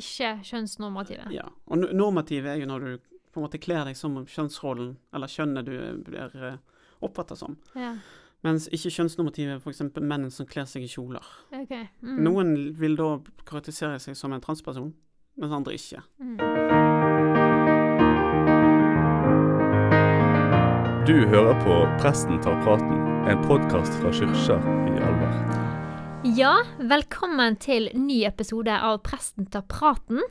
ikke kjønnsnormative. Ja. Og normative er jo når du på en måte kler deg som kjønnsrollen, eller kjønnet du blir uh, oppfatta som. Ja, Mens ikke kjønnsnormative er f.eks. menn som kler seg i kjoler. Okay. Mm. Noen vil da karakterisere seg som en transperson, mens andre ikke. Mm. Du hører på Presten tar praten, en podkast fra Kyrkja i Alver. Ja, velkommen til ny episode av Presten tar praten.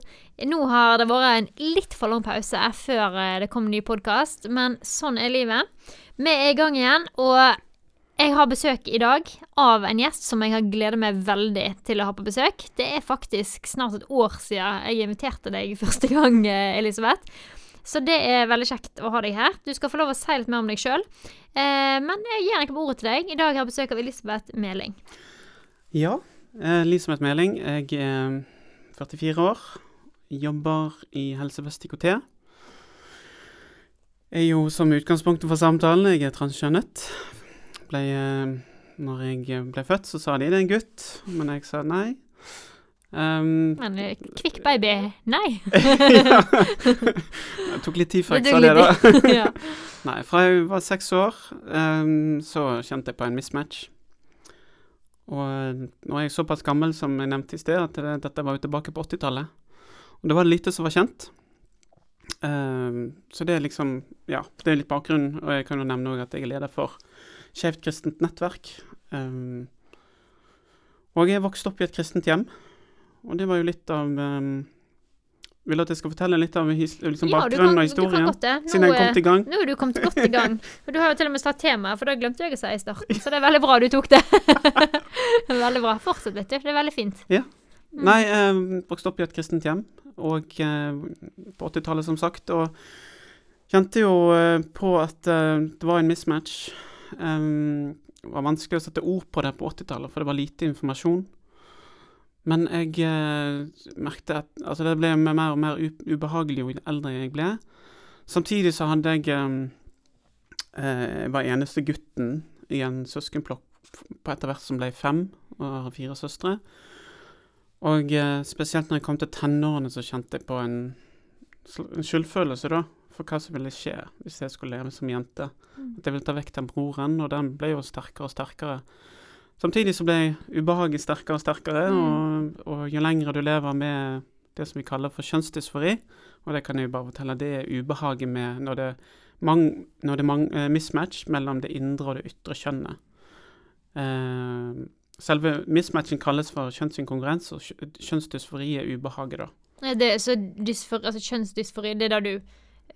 Nå har det vært en litt for lang pause før eh, det kom ny podkast, men sånn er livet. Vi er i gang igjen, og jeg har besøk i dag av en gjest som jeg har gledet meg veldig til å ha på besøk. Det er faktisk snart et år siden jeg inviterte deg første gang, eh, Elisabeth. Så det er veldig kjekt å ha deg her. Du skal få lov å si litt mer om deg sjøl. Eh, men jeg gir egentlig ordet til deg. I dag har jeg besøk av Elisabeth Meling. Ja, eh, Elisabeth Meling. Jeg er 44 år. Jobber i Helse Vest IKT. Er jo som utgangspunktet for samtalen, jeg er transkjønnet. Ble, eh, når jeg ble født, så sa de det er en gutt, men jeg sa nei. Um, Men eh, kvikk baby, nei. ja. Det tok litt tid før jeg sa det, da. Nei, fra jeg var seks år, um, så kjente jeg på en mismatch. Og eh, nå er jeg såpass gammel, som jeg nevnte i sted, at det, dette var jo tilbake på 80-tallet. Og det var lite som var kjent. Uh, så det er liksom Ja, det er litt bakgrunnen. Og jeg kan jo nevne også at jeg er leder for Skeivt kristent nettverk. Um, og jeg vokste opp i et kristent hjem. Og det var jo litt av um, Vil at jeg skal fortelle litt av his, liksom Ja, bakgrunnen kan- og historien? Nå, Siden jeg kom eh, til gang. nå er du kommet godt i gang. Og du har jo til og med satt tema, for det glemte jeg å si i starten. Så det er veldig bra du tok det. veldig bra. Fortsett vet du. Det er veldig fint. Ja. Mm. Nei, jeg vokste opp i et kristent hjem, og eh, på 80-tallet, som sagt. Og kjente jo eh, på at eh, det var en mismatch. Um, det var vanskelig å sette ord på det på 80-tallet, for det var lite informasjon. Men jeg eh, merkte at altså det ble mer og mer ubehagelig jo eldre jeg ble. Samtidig så hadde jeg eh, eh, Jeg var eneste gutten i en søskenplokk på etter hvert som ble fem, og har fire søstre. Og eh, spesielt når jeg kom til tenårene, så kjente jeg på en, en skyldfølelse, da. For hva som ville skje hvis jeg skulle leve som jente. Mm. At jeg ville ta vekk den broren, og den ble jo sterkere og sterkere. Samtidig så ble ubehaget sterkere og sterkere, og, og jo lengre du lever med det som vi kaller for kjønnsdysfori, og det kan jeg jo bare fortelle, det er ubehaget med når det, mang, når det er mang, eh, mismatch mellom det indre og det ytre kjønnet. Eh, selve mismatchen kalles for kjønnsinkongruens, og kjønnsdysfori er ubehaget, da. Det, så dysfori, altså kjønnsdysfori, det er det du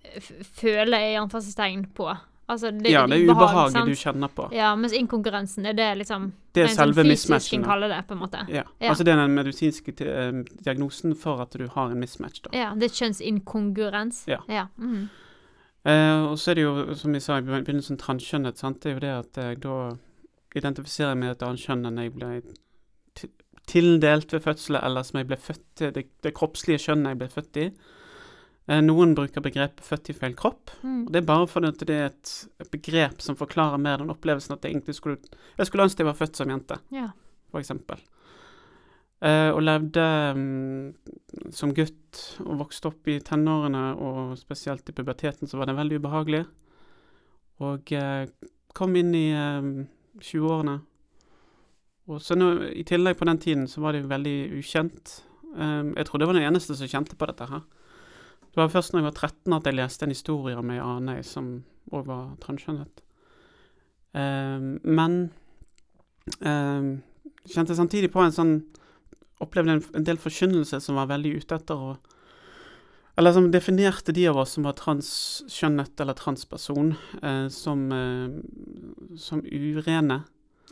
eh, føler i anførselstegn på? Altså, det, ja, det er ubehag, ubehaget sant? du kjenner på. Ja, mens inkongruensen er det liksom Det er en selve sånn mismatchen. det, på en måte. Ja. Ja. Altså det er den medisinske eh, diagnosen for at du har en mismatch, da. Ja, det er kjønnsinkongruens. Ja. ja. mhm. Eh, og så er det jo, som vi sa i begynnelsen, transkjønnet. Sant? Det er jo det at jeg da identifiserer meg med et annet kjønn enn jeg ble tildelt ved fødsel, eller som jeg ble født til, det, det kroppslige kjønnet jeg ble født i. Eh, noen bruker begrepet 'født i feil kropp'. Mm. og Det er bare fordi at det er et, begrep som forklarer mer den opplevelsen at jeg egentlig skulle Jeg skulle ønske jeg var født som jente, yeah. for eksempel. Eh, og levde um, som gutt og vokste opp i tenårene, og spesielt i puberteten, så var det veldig ubehagelig. Og eh, kom inn i eh, 20-årene. Og så nå, I tillegg på den tiden så var det jo veldig ukjent. Um, jeg trodde jeg var den eneste som kjente på dette her. Det var først når jeg var 13 at jeg leste en historie om ei ane som òg var transkjønnet. Um, men um, kjente samtidig på en sånn Opplevde en, en del forkynnelse som var veldig ute etter å Eller som definerte de av oss som var transkjønnet eller transperson, eh, som, eh, som urene.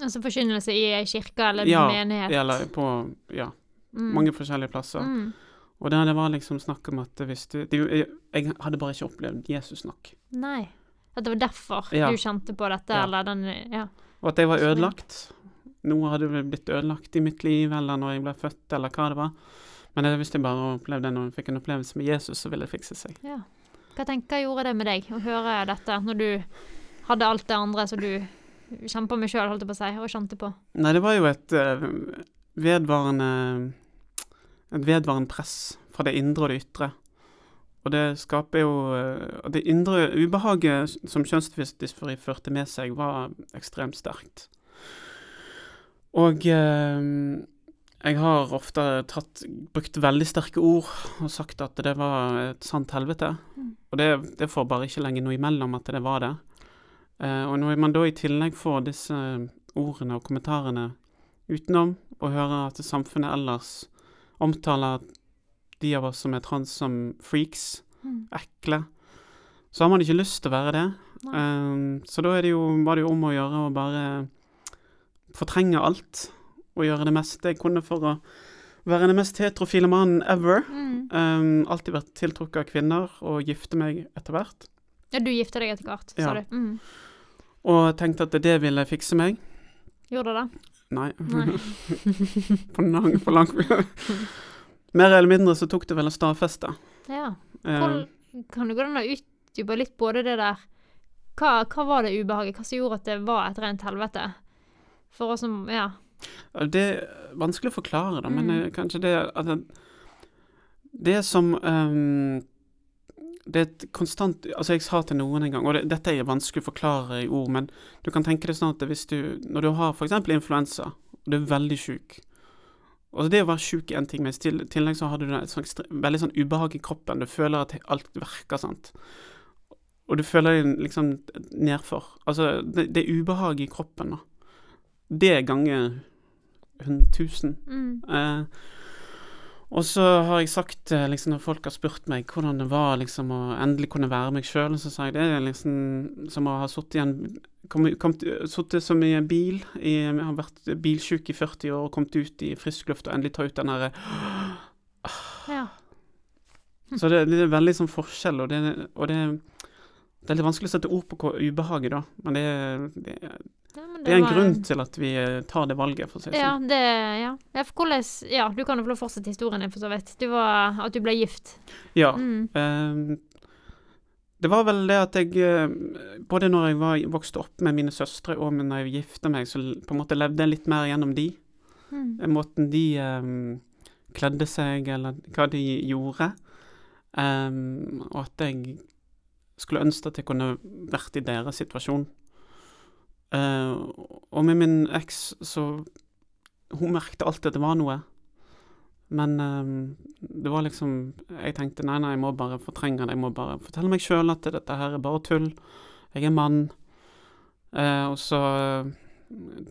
Altså forkynnelse i ei kirke eller Ja, menighet. Eller på ja, Mm. mange forskjellige plasser. Mm. Og der det var liksom snakk om at hvis du det, jeg, jeg hadde bare ikke opplevd Jesus nok. Nei. At det var derfor Ja. du kjente på dette, Ja. eller den Ja. Og at jeg var ødelagt. Noe hadde blitt ødelagt i mitt liv, eller når jeg ble født, eller hva det var. Men hvis jeg bare opplevde det når jeg fikk en opplevelse med Jesus, så ville det fikse seg. ja. Hva tenker gjorde det med deg å høre dette, når du hadde alt det andre som du kjempa med sjøl, holdt jeg på å si, og kjente på? Nei, det var jo et uh, vedvarende Et vedvarende press fra det indre og det ytre. Og det skaper jo uh, Det indre ubehaget som kjønnsdysfori førte med seg, var ekstremt sterkt. Og eh, jeg har ofte tatt, brukt veldig sterke ord og sagt at det var et sant helvete. Mm. Og det, det får bare ikke lenger noe imellom at det var det. Eh, og når man da i tillegg får disse ordene og kommentarene utenom, og hører at samfunnet ellers omtaler de av oss som er trans som freaks, Mm. ekle, så har man ikke lyst til å være det. Um, så da er det jo, var det jo om å gjøre å bare fortrenge alt og gjøre det meste jeg kunne for å være den mest heterofile mannen ever. Mm. Um, alltid vært tiltrukket av kvinner og gifte meg etter hvert. Ja, du gifta deg etter hvert, sa Ja. du. Mm. Og tenkte at det ville fikse meg. Gjorde det? Nei. Nei. på lang, på lang Mer eller mindre så tok det vel å stadfeste. Ja. Um, Hvor, kan du gå den utdype litt både det der hva, hva var det ubehaget? Hva som gjorde at det var et rent helvete? For oss som Ja. Det er vanskelig å forklare, da, men Mm. eh, kanskje det at det, er som um, Det er et konstant Altså, jeg sa til noen en gang, og det, dette er vanskelig å forklare i ord, men du kan tenke deg sånn at hvis du Når du har f.eks. influensa, og du er veldig sjuk Altså Det å være sjuk er en ting, men i til- tillegg så har du et sånt, veldig sånn ubehag i kroppen. Du føler at alt virker, sant. Og du føler deg liksom nedfor. Altså, det, det er ubehag i kroppen, da. Det ganger 100 000. Mm. Eh, og så har jeg sagt, eh, liksom, når folk har spurt meg hvordan det var liksom å endelig kunne være meg sjøl, så sa jeg det er liksom som å ha sittet i en som i en bil i, Jeg har vært bilsjuk i 40 år og kommet ut i frisk luft og endelig ta ut den derre Ja. Så det, det er veldig sånn forskjell, og det, og det det er litt vanskelig å sette ord på hva ubehaget, da. Men det, det, Ja, men det er en grunn grunn til at vi eh, tar det valget, for å si det Ja, sånn. det Ja. ja for hvordan Ja, du kan jo få fortsette historien din, for så vidt. Du var At du ble gift. Ja. Mm. Eh, det var vel det at jeg eh, Både når jeg var, vokste opp med mine søstre og når jeg gifta meg, så på en måte levde jeg litt mer gjennom de. Mm. Eh, Måten de eh, kledde seg, eller hva de gjorde. Ehm, og at jeg skulle ønske at jeg kunne vært i deres situasjon. Eh, og med min eks så Hun merkte alltid at det var noe. Men uh, det var liksom Jeg tenkte nei, nei, jeg må bare fortrenge det. Jeg må bare fortelle meg sjøl at dette her er bare tull. Jeg er mann. Uh, og så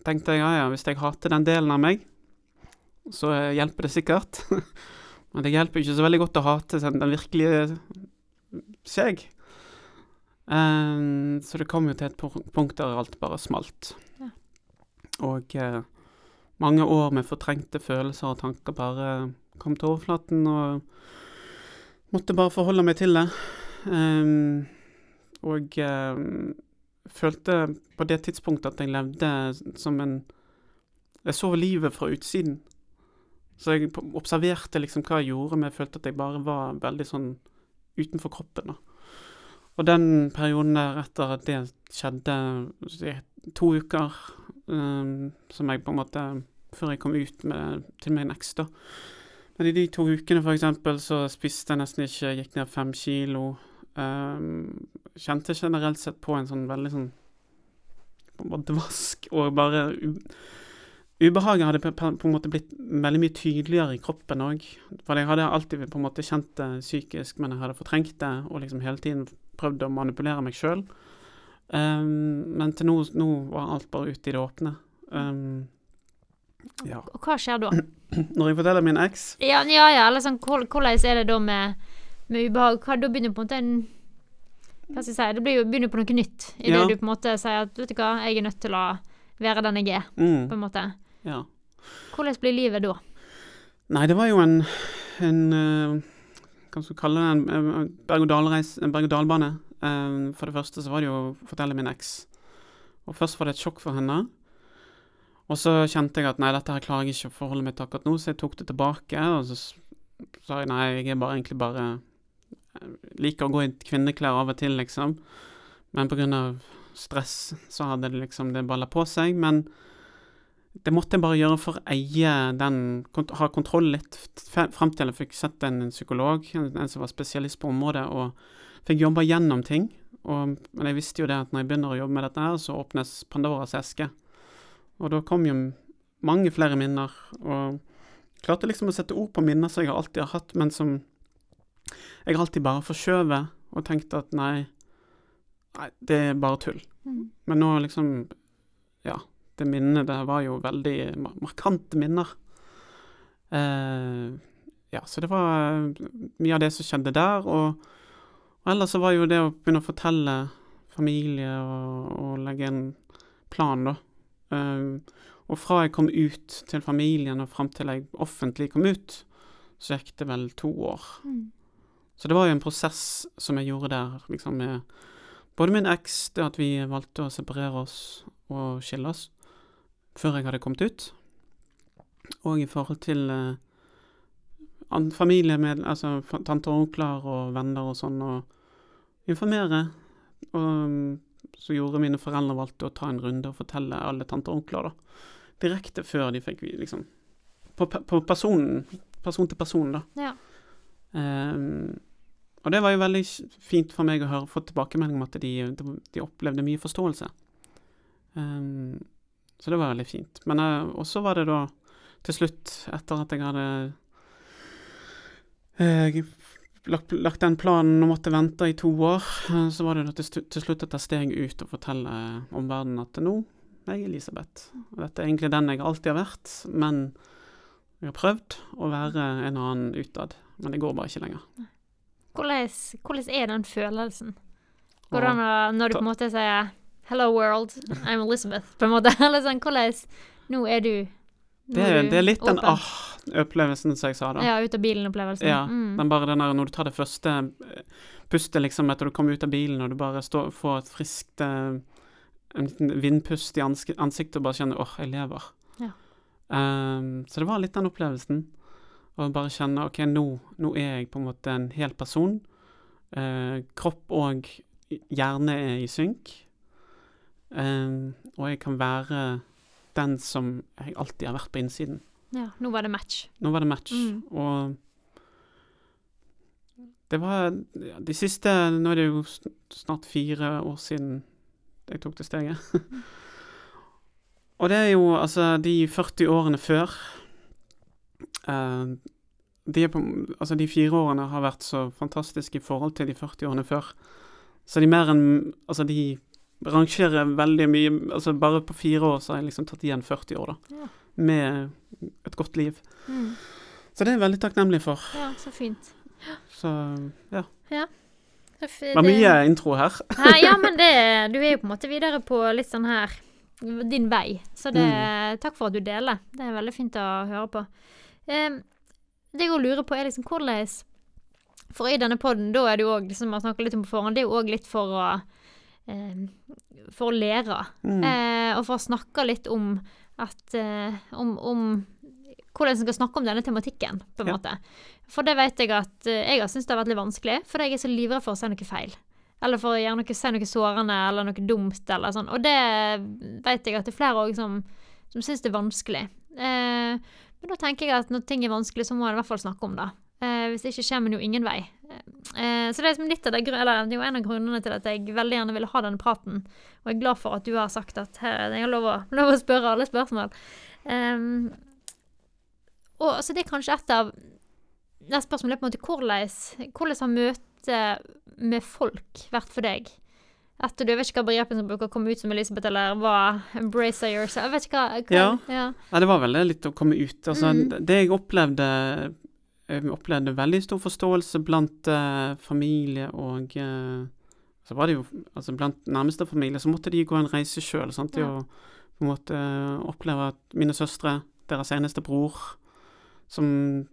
tenkte jeg ja, ja, hvis jeg hater den delen av meg, så hjelper det sikkert. Men det hjelper ikke så veldig godt å hate den virkelige seg. Eh, så det kom jo til et punkt der alt bare smalt. Ja. Og uh, mange år med fortrengte følelser og tanker bare kom til overflaten, og måtte bare forholde meg til det. Um, og eh, følte på det tidspunktet at jeg levde som en Jeg så livet fra utsiden. Så jeg observerte liksom hva jeg gjorde, men jeg følte at jeg bare var veldig sånn utenfor kroppen. da. Og den perioden der etter at det skjedde, to uker um, som jeg på en måte Før jeg kom ut med, til min eks, da. Men i de to ukene, for eksempel, så spiste jeg nesten ikke, gikk ned fem kilo. Um, kjente generelt sett på en sånn veldig sånn på en måte vask, og bare Ubehaget hadde på en måte blitt veldig mye tydeligere i kroppen òg. For jeg hadde alltid på en måte kjent det psykisk, men jeg hadde fortrengt det og liksom hele tiden prøvd å manipulere meg sjøl. men til nå, nå var alt bare ute i det åpne. Um, ja. Og hva skjer da? Når jeg forteller min eks Ja, ja, ja eller sånn, hvordan er det da med, med ubehag? Hva, da begynner på en måte en Hva skal jeg si? Det blir jo, begynner på noe nytt. I det Ja. du på en måte sier at vet du hva, jeg er nødt til å være den jeg er, mm, på en måte. Ja. Hvordan blir livet da? Nei, det var jo en, en eh, Hva skal kalle det? En, berg-og-dal-bane. Eh, for det første så var det jo å fortelle min eks. Og først var det et sjokk for henne. Og så kjente jeg at nei, dette her klarer jeg ikke å forholde meg til akkurat nå, så jeg tok det tilbake. Og så sa jeg nei, jeg er bare egentlig bare Liker å gå i kvinneklær av og til, liksom. Men av stress så hadde det liksom det balla på seg. Men det måtte jeg bare gjøre for å eie den kont Ha kontroll litt frem til jeg fikk sett en psykolog, en, en som var spesialist på området, og fikk jobba gjennom ting. Og, men jeg visste jo det at når jeg begynner å jobbe med dette her, så åpnes Pandoras eske. Og da kom jo mange flere minner, og klarte liksom å sette ord på minner som jeg alltid har hatt, men som jeg alltid bare forskjøvet og tenkte at nei, nei, det er bare tull. Mm. Men nå liksom Ja, det minnene der var jo veldig markante minner. Eh, ja, så det var mye av det som skjedde der. Og, og ellers så var jo det å begynne å fortelle familie og, og legge en plan, da. Eh, og fra jeg kom ut til familien og fram til jeg offentlig kom ut, så gikk det vel to år. Mm. Så det var jo en prosess som jeg gjorde der, liksom med både min eks, det at vi valgte å separere oss og skille oss før jeg hadde kommet ut, og i forhold til eh, familie med altså tanter og onkler og venner og sånn, og informere. Og mm, så gjorde mine foreldre valgte å ta en runde og fortelle alle tanter og onkler, da. Direkte før de fikk vi liksom På, på personen, person til person, da. Ja. Um, og det var jo veldig fint for meg å høre, få tilbakemelding om at de, de, de opplevde mye forståelse. Ehm, så det var veldig fint. Men uh, også var det da til slutt, etter at jeg hadde eh, lagt, lagt den planen og måtte vente i to år, eh, så var det da til, til slutt at jeg steg ut og fortelle omverdenen at nå er jeg Elisabeth. Og dette er egentlig den jeg alltid har vært, men jeg har prøvd å være en annen utad. Men det går bare ikke lenger. Hvordan, hvordan er den følelsen? Går det an å, når du på en måte sier 'Hello world, I'm Elizabeth', på en måte? Eller sånn, hvordan Nå er du nå Det, er- det er litt den åpen. ah-opplevelsen som jeg sa da. Ja, ut av bilen-opplevelsen. Ja, Mm. men bare den der når du tar det første eh, pustet liksom etter du kommer ut av bilen, og du bare står, får et friskt eh, en liten vindpust i ansiktet og bare kjenner åh, jeg lever. Ja. Um, så det var litt den opplevelsen. Å bare kjenne ok, nå, nå er jeg på en måte en hel person. Uh, kropp og hjerne er i synk. Ehm, og jeg kan være den som jeg alltid har vært på innsiden. ja, nå var det match. Nå var det match, Mm. og det var ja, de siste Nå er det jo snart fire år siden jeg tok det steget. og det er jo altså de 40 årene før uh, de, på, altså de fire årene har vært så fantastiske i forhold til de 40 årene før. Så de mer enn Altså, de rangerer veldig mye Altså bare på fire år så har jeg liksom tatt igjen 40 år, da. Ja. Med et godt liv. Mm. Så det er jeg veldig takknemlig for. Ja, så fint. Så ja. ja. Det var mye intro her. Nei, ja, men det, du er jo på en måte videre på litt sånn her din vei. Så det, Mm. takk for at du deler. Det er veldig fint å høre på. Um, det jeg lurer på, er liksom hvordan For i denne poden, da er det jo òg, som vi har snakket litt om på forhånd, det er jo òg litt for å For å lære. Mm. Eh, og for å snakke litt om at eh, om, om hvordan en skal snakke om denne tematikken, på en Ja. måte. For det vet jeg at eh, jeg har syntes det har vært litt vanskelig, fordi jeg er så livredd for å si noe feil. Eller for å gjøre noe, si noe sårende eller noe dumt eller sånn. Og det vet jeg at det er flere òg som, som syns det er vanskelig. Eh, men da tenker jeg at når ting er vanskelig, så må en i hvert fall snakke om det. Eh, hvis ikke kommer en jo ingen vei. Eh, så det er, liksom av det, eller, det er jo en av grunnene til at jeg veldig gjerne ville ha denne praten. Og jeg er glad for at du har sagt at her, jeg har lov å, lov å spørre alle spørsmål. Eh, og så det er kanskje et av Det spørsmålet er på en måte hvordan, hvordan har møtet med folk vært for deg? Etter du jeg vet ikke hva begrepet som bruker å komme ut som Elisabeth, eller hva 'embrace yourself'? Jeg vet ikke hva, hva Ja. ja. Ja, det var veldig litt å komme ut. Altså, Mm. Det jeg opplevde Opplevde veldig stor forståelse blant eh, familie og eh, Så var det jo altså Blant nærmeste familie så måtte de gå en reise sjøl Ja. å på en måte oppleve at mine søstre, deres eneste bror, som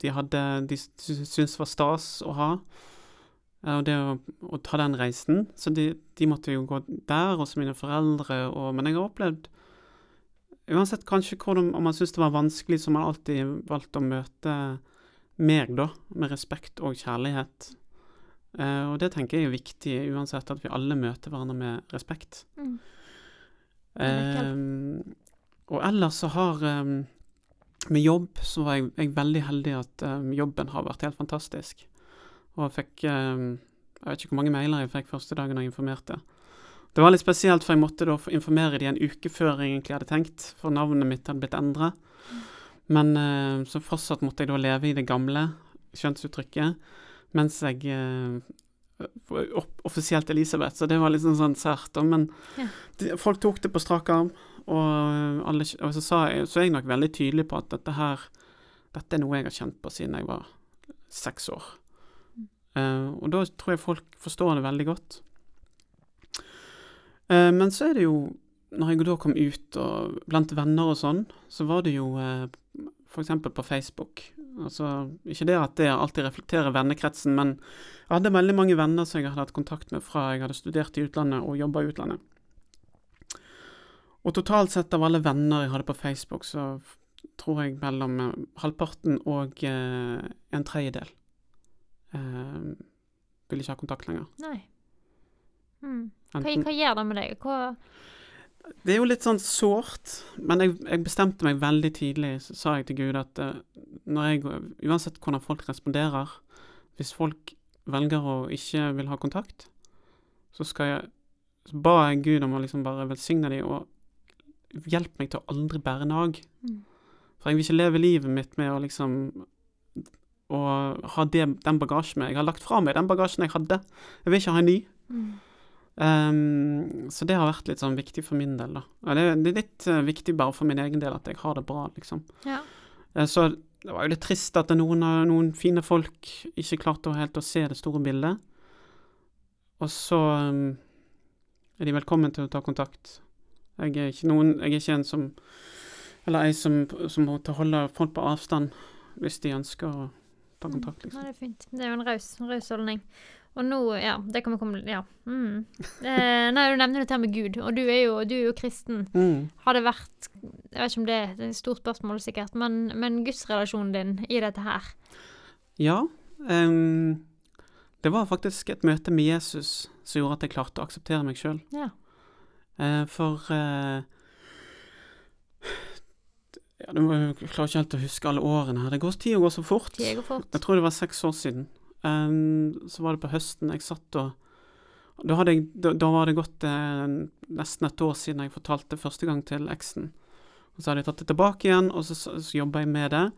de hadde De syntes var stas å ha. Og det å, å ta den reisen. Så de, de måtte jo gå der hos mine foreldre, og, men jeg har opplevd Uansett kanskje hvordan, om man syns det var vanskelig, så har man alltid valgt å møte meg, da, med respekt og kjærlighet. Uh, og det tenker jeg er viktig, uansett at vi alle møter hverandre med respekt. Mm. Eh, og ellers så har um, Med jobb så var jeg, jeg veldig heldig at um, jobben har vært helt fantastisk. Og jeg fikk um, Jeg vet ikke hvor mange mailer jeg fikk første dagen jeg informerte. Det var litt spesielt, for jeg måtte da informere de en uke før jeg egentlig hadde tenkt, for navnet mitt hadde blitt endra. Men uh, så fortsatt måtte jeg da leve i det gamle kjønnsuttrykket, mens jeg uh, offisielt Elisabeth, så det var litt sånn, sånn sært. Men Ja. de, folk tok det på strak arm, og, alle, og så, sa jeg, så er jeg nok veldig tydelig på at dette her Dette er noe jeg har kjent på siden jeg var seks år. Uh, og da tror jeg folk forstår det veldig godt. Eh, men så er det jo Når jeg da kom ut og blant venner og sånn, så var det jo uh, f.eks. på Facebook. Altså, ikke det at det alltid reflekterer vennekretsen, men jeg hadde veldig mange venner som jeg hadde hatt kontakt med fra jeg hadde studert i utlandet og jobba i utlandet. Og totalt sett av alle venner jeg hadde på Facebook, så tror jeg mellom eh, halvparten og eh, en tredjedel eh, vil ikke ha kontakt lenger. Nei. Mm. Hva, hva gjør det med deg? Hva det er jo litt sånn sårt, men jeg, jeg bestemte meg veldig tidlig, så sa jeg til Gud at eh, jeg, uansett hvordan folk responderer, hvis folk velger å ikke vil ha kontakt, så skal jeg så ba jeg Gud om å liksom bare velsigne dem og hjelpe meg til å aldri bære nag. Mm. For jeg vil ikke leve livet mitt med å liksom å ha det, den bagasjen med. Jeg har lagt fra meg den bagasjen jeg hadde. Jeg vil ikke ha en ny. mm. Ehm, så det har vært litt sånn viktig for min del, da. Det, det er litt uh, viktig bare for min egen del at jeg har det bra, liksom. Ja. Uh, så det var jo litt trist at noen, noen fine folk ikke klarte å helt å se det store bildet. Og så um, er de velkommen til å ta kontakt. Jeg er ikke, noen, jeg er ikke en som Eller ei som, som må holde folk på avstand hvis de ønsker å ta kontakt, liksom. Ja, det er fint. Det er jo en raus holdning. Og nå, ja, det kan vi komme Ja. Mm. Eh, nei, du nevner dette her med Gud, og du er jo, du er jo kristen. Mm. Har det vært Jeg vet ikke om det det er et stort spørsmål, sikkert, men, men gudsrelasjonen din i dette her Ja. Um, det var faktisk et møte med Jesus som gjorde at jeg klarte å akseptere meg sjøl. Ja. for uh, ja, det Jeg klarer ikke helt å huske alle årene her. Det går Tida går så fort. Går fort. Jeg tror det var seks år siden. Ehm, så var det på høsten jeg satt og Da, jeg, da, da var det gått eh, nesten et år siden jeg fortalte første gang til eksen. Og så hadde jeg tatt det tilbake igjen, og så, så, så jobba jeg med det.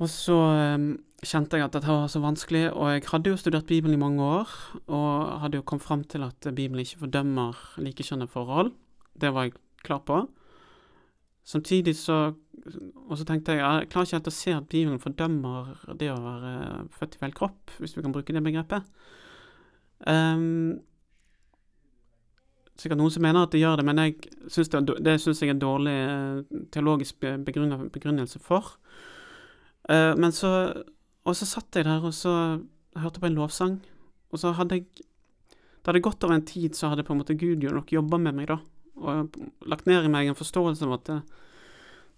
Og så um, kjente jeg at dette var så vanskelig, og jeg hadde jo studert Bibelen i mange år, og hadde jo kommet fram til at Bibelen ikke fordømmer likekjønnede forhold. Det var jeg klar på. Samtidig så Og så tenkte jeg jeg klarer ikke helt å se at Bibelen fordømmer det å være født i feil kropp, hvis vi kan bruke det begrepet. Um, sikkert noen som mener at det gjør det, men jeg synes det, det syns jeg er en dårlig eh, teologisk begrunnelse for. Uh, men så Og så satt jeg der og så hørte på en lovsang, og så hadde jeg Det hadde gått over en tid, så hadde på en måte Gud nok jobba med meg, da. Og lagt ned i meg en forståelse av at det,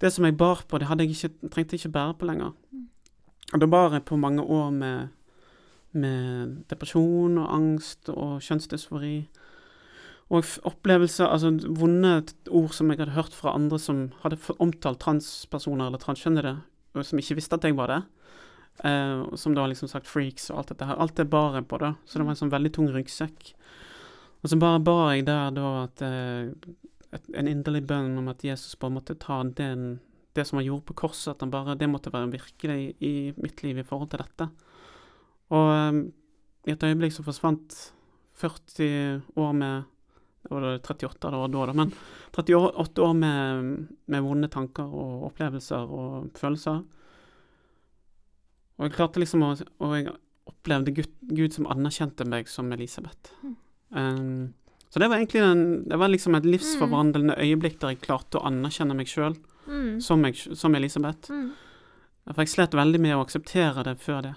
det som jeg bar på, det hadde jeg ikke, trengte jeg ikke bære på lenger. Og da bar jeg på mange år med, med depresjon og angst og kjønnsdysfori. Og opplevelser, altså vonde ord som jeg hadde hørt fra andre som hadde omtalt transpersoner eller transkjønnede, og som ikke visste at jeg var det. Eh, som da liksom sagt freaks og alt dette her. Alt det bar jeg på, da. Så det var en sånn veldig tung ryggsekk. Og så bare bar jeg der da at eh, et, en inderlig bønn om at Jesus bare måtte ta den, det som han gjorde på korset, at han bare, det måtte være virkelig i mitt liv i forhold til dette. Og um, i et øyeblikk så forsvant 40 år med Det var 38 det var da, da, men 38 år med, med vonde tanker og opplevelser og følelser. Og jeg klarte liksom å Og jeg opplevde Gud, Gud som anerkjente meg som Elisabeth. Mm. Um, så det var egentlig en, det var liksom et livsforvandlende øyeblikk der jeg klarte å anerkjenne meg sjøl Mm. som, som Elisabeth. Mm. For jeg slet veldig med å akseptere det før det.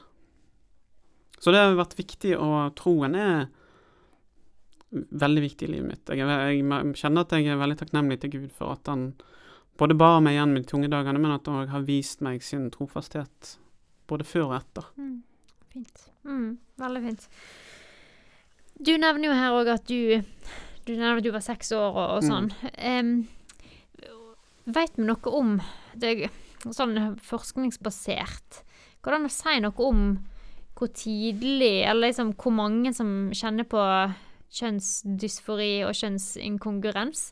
Så det har vært viktig, og troen er veldig viktig i livet mitt. Jeg, jeg kjenner at jeg er veldig takknemlig til Gud for at han både bar meg igjen med de tunge dagene, men at han har vist meg sin trofasthet både før og etter. Mm. Fint. Mm. Veldig fint. Du nevner jo her òg at du Du nevner at du var seks år og, og Mm. sånn. Em, Veit vi noe om det, sånn forskningsbasert? Går det an å si noe om hvor tidlig, eller liksom hvor mange som kjenner på kjønnsdysfori og kjønnsinkongruens?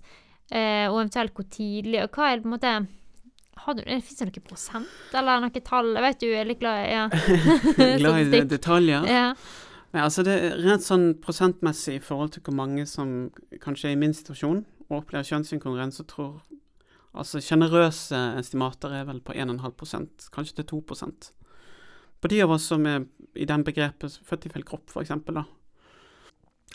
Eh, og eventuelt hvor tidlig, og hva er det på en måte har du, Fins det noen prosent, eller noen tall? Jeg vet du er litt glad i ja. Glad i detaljer. Ja. Nei, altså det er rent sånn prosentmessig i forhold til hvor mange som kanskje er i min situasjon og opplever kjønnsinkongruens, så tror Altså sjenerøse estimater er vel på 1,5% kanskje til 2 På de av oss som er i den begrepet født i feil kropp, da.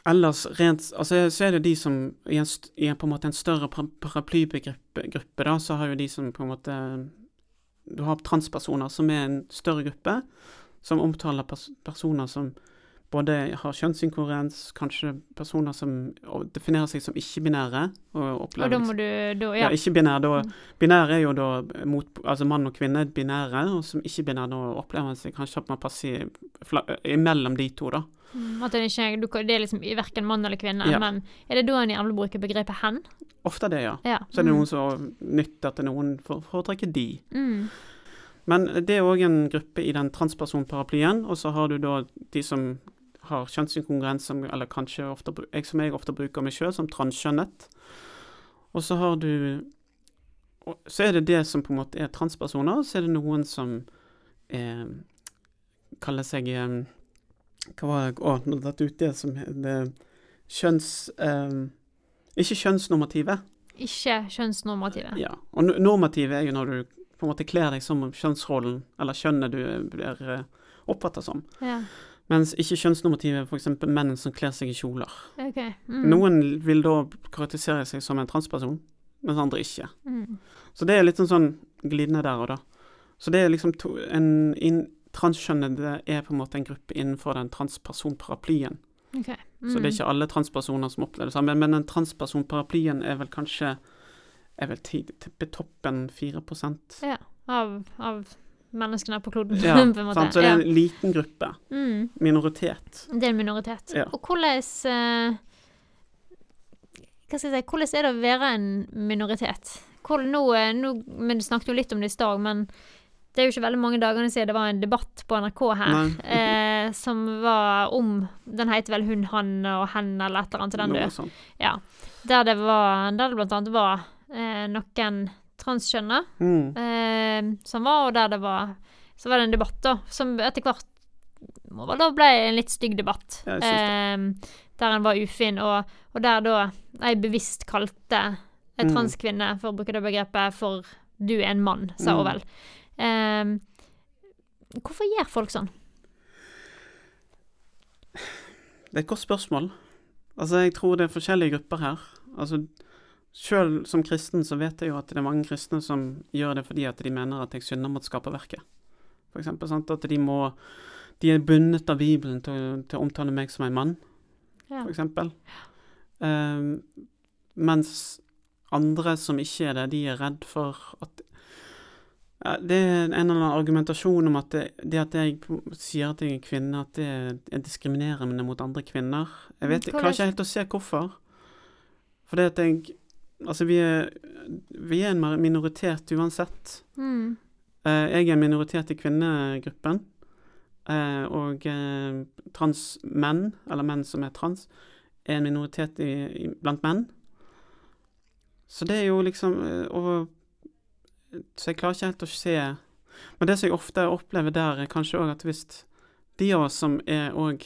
Ellers rent Altså så er det de som i en, i en, på en måte en større paraplybegruppe da, så har jo de som på en måte Du har transpersoner som er en større gruppe, som omtaler pers personer som både har kjønnsinkohérens, kanskje personer som definerer seg som ikke-binære. Og, Og da liksom- må du da, ja, ja. ikke-binær, da Mm. Binær er jo da mot, altså mann og kvinne, binære, og som ikke-binær, da opplever seg kanskje at man passer imellom de to, da. Mm, At det, ikke, du, det er liksom verken mann eller kvinne. Ja. Men er det da en gjerne bruker begrepet hen? Ofte det, ja. Ja. Så er det mm. noen som nytter at er noen for- foretrekker de. mm. Men det er òg en gruppe i den transpersonparaplyen, og så har du da de som har kjønnsinkongruens, som, eller kanskje ofte, jeg, som jeg ofte bruker meg sjøl, som transkjønnet. Og så har du Så er det det som på en måte er transpersoner, så er det noen som eh, kaller seg eh, Hva var det Å, nå datt ut det som det kjønns... Eh, ikke kjønnsnormative. Ikke kjønnsnormative. Ja, og normative er jo når du på en måte kler deg som kjønnsrollen, eller kjønnet du blir oppfatta oppfattet som. Ja. Mens ikke kjønnsnormative er f.eks. menn som kler seg i kjoler. Okay. Mm. Noen vil da karakterisere seg som en transperson, mens andre ikke. Mm. Så det er litt sånn, glidende der og da. Så det er liksom to, en in, Transkjønnede er på en måte en gruppe innenfor den transpersonparaplyen. Okay. Mm. Så det er ikke alle transpersoner som opplever det samme, men den transpersonparaplyen er vel kanskje er vel ti- tippe toppen 4% Ja. Av, av menneskene på kloden, Ja, på en måte. Så det er en liten gruppe. mm. Minoritet. Det er en minoritet. Ja. Og hvordan eh, Hva skal jeg si Hvordan er det å være en minoritet? Hvordan, nå, eh, nå, men Du snakket jo litt om det i stad, men det er jo ikke veldig mange dagene siden det var en debatt på NRK her eh, som var om Den heter vel Hun, han og hen, eller et eller annet til den, du. Ja. Der det var Der det blant annet var eh, noen transkjønna Mm. eh, som var, og der det var Så var det en debatt, da, som etter hvert må vel da ble en litt stygg debatt. Ja, eh, der en var ufin, og, og der da jeg bevisst kalte en Mm. transkvinne, for å bruke det begrepet, for du er en mann, sa Mm. hun vel. Eh, hvorfor gjør folk sånn? Det er et godt spørsmål. Altså, jeg tror det er forskjellige grupper her. Altså, Sjøl som kristen så vet jeg jo at det er mange kristne som gjør det fordi at de mener at jeg synder mot skaperverket. Sant? At de må De er bundet av Bibelen til, til å omtale meg som en mann, Ja. for eksempel. Ehm, mens andre som ikke er det, de er redd for at ja, Det er en eller annen argumentasjon om at det, det at jeg sier at jeg er kvinne, at det er diskriminerende mot andre kvinner. Jeg vet, jeg klarer ikke helt å se hvorfor. For det at jeg Altså, vi er, vi er en minoritet uansett. Mm. Eh, jeg er en minoritet i kvinnegruppen. Eh, og eh, transmenn, eller menn som er trans, er en minoritet i, i, blant menn. Så det er jo liksom og, Så jeg klarer ikke helt å se Men det som jeg ofte opplever der, er kanskje òg at hvis de av oss som er òg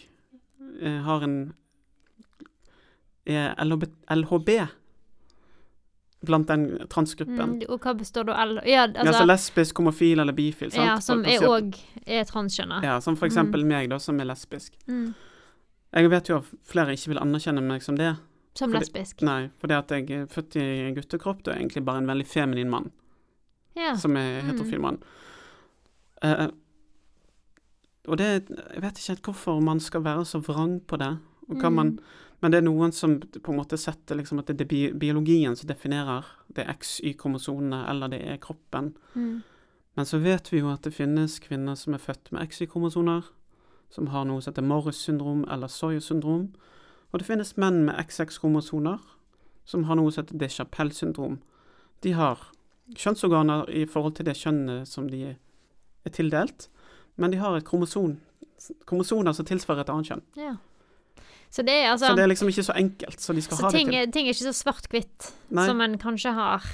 har en er LHB, LHB blant den transgruppen. Mm, og hva består da L... Ja, Altså, altså, lesbisk, homofil eller bifil. sant? ja, som er òg er transkjønna. Ja, som for eksempel meg, da, som er lesbisk. Mm. Jeg vet jo at flere ikke vil anerkjenne meg som det. Som Fordi- lesbisk. Nei, fordi at jeg er født i en guttekropp, er egentlig bare en veldig feminin mann, Ja. som er Mm. heterofil mann. Uh, og det Jeg vet ikke helt hvorfor man skal være så vrang på det. Og hva man, Mm. Men det er noen som på en måte setter liksom at det er biologien som definerer. Det er XY-kromosonene, eller det er kroppen. Mm. Men så vet vi jo at det finnes kvinner som er født med XY-kromosoner, som har noe som heter Morris syndrom eller Soyuz syndrom. Og det finnes menn med XX-kromosoner som har noe som heter Deschapelle syndrom. De har kjønnsorganer i forhold til det kjønnet som de er tildelt, men de har et kromoson, kromosoner som tilsvarer et annet kjønn. Ja. Så det er altså så det er liksom ikke så enkelt så de skal ha det ting, til. ting er ikke så svart-hvitt som en kanskje har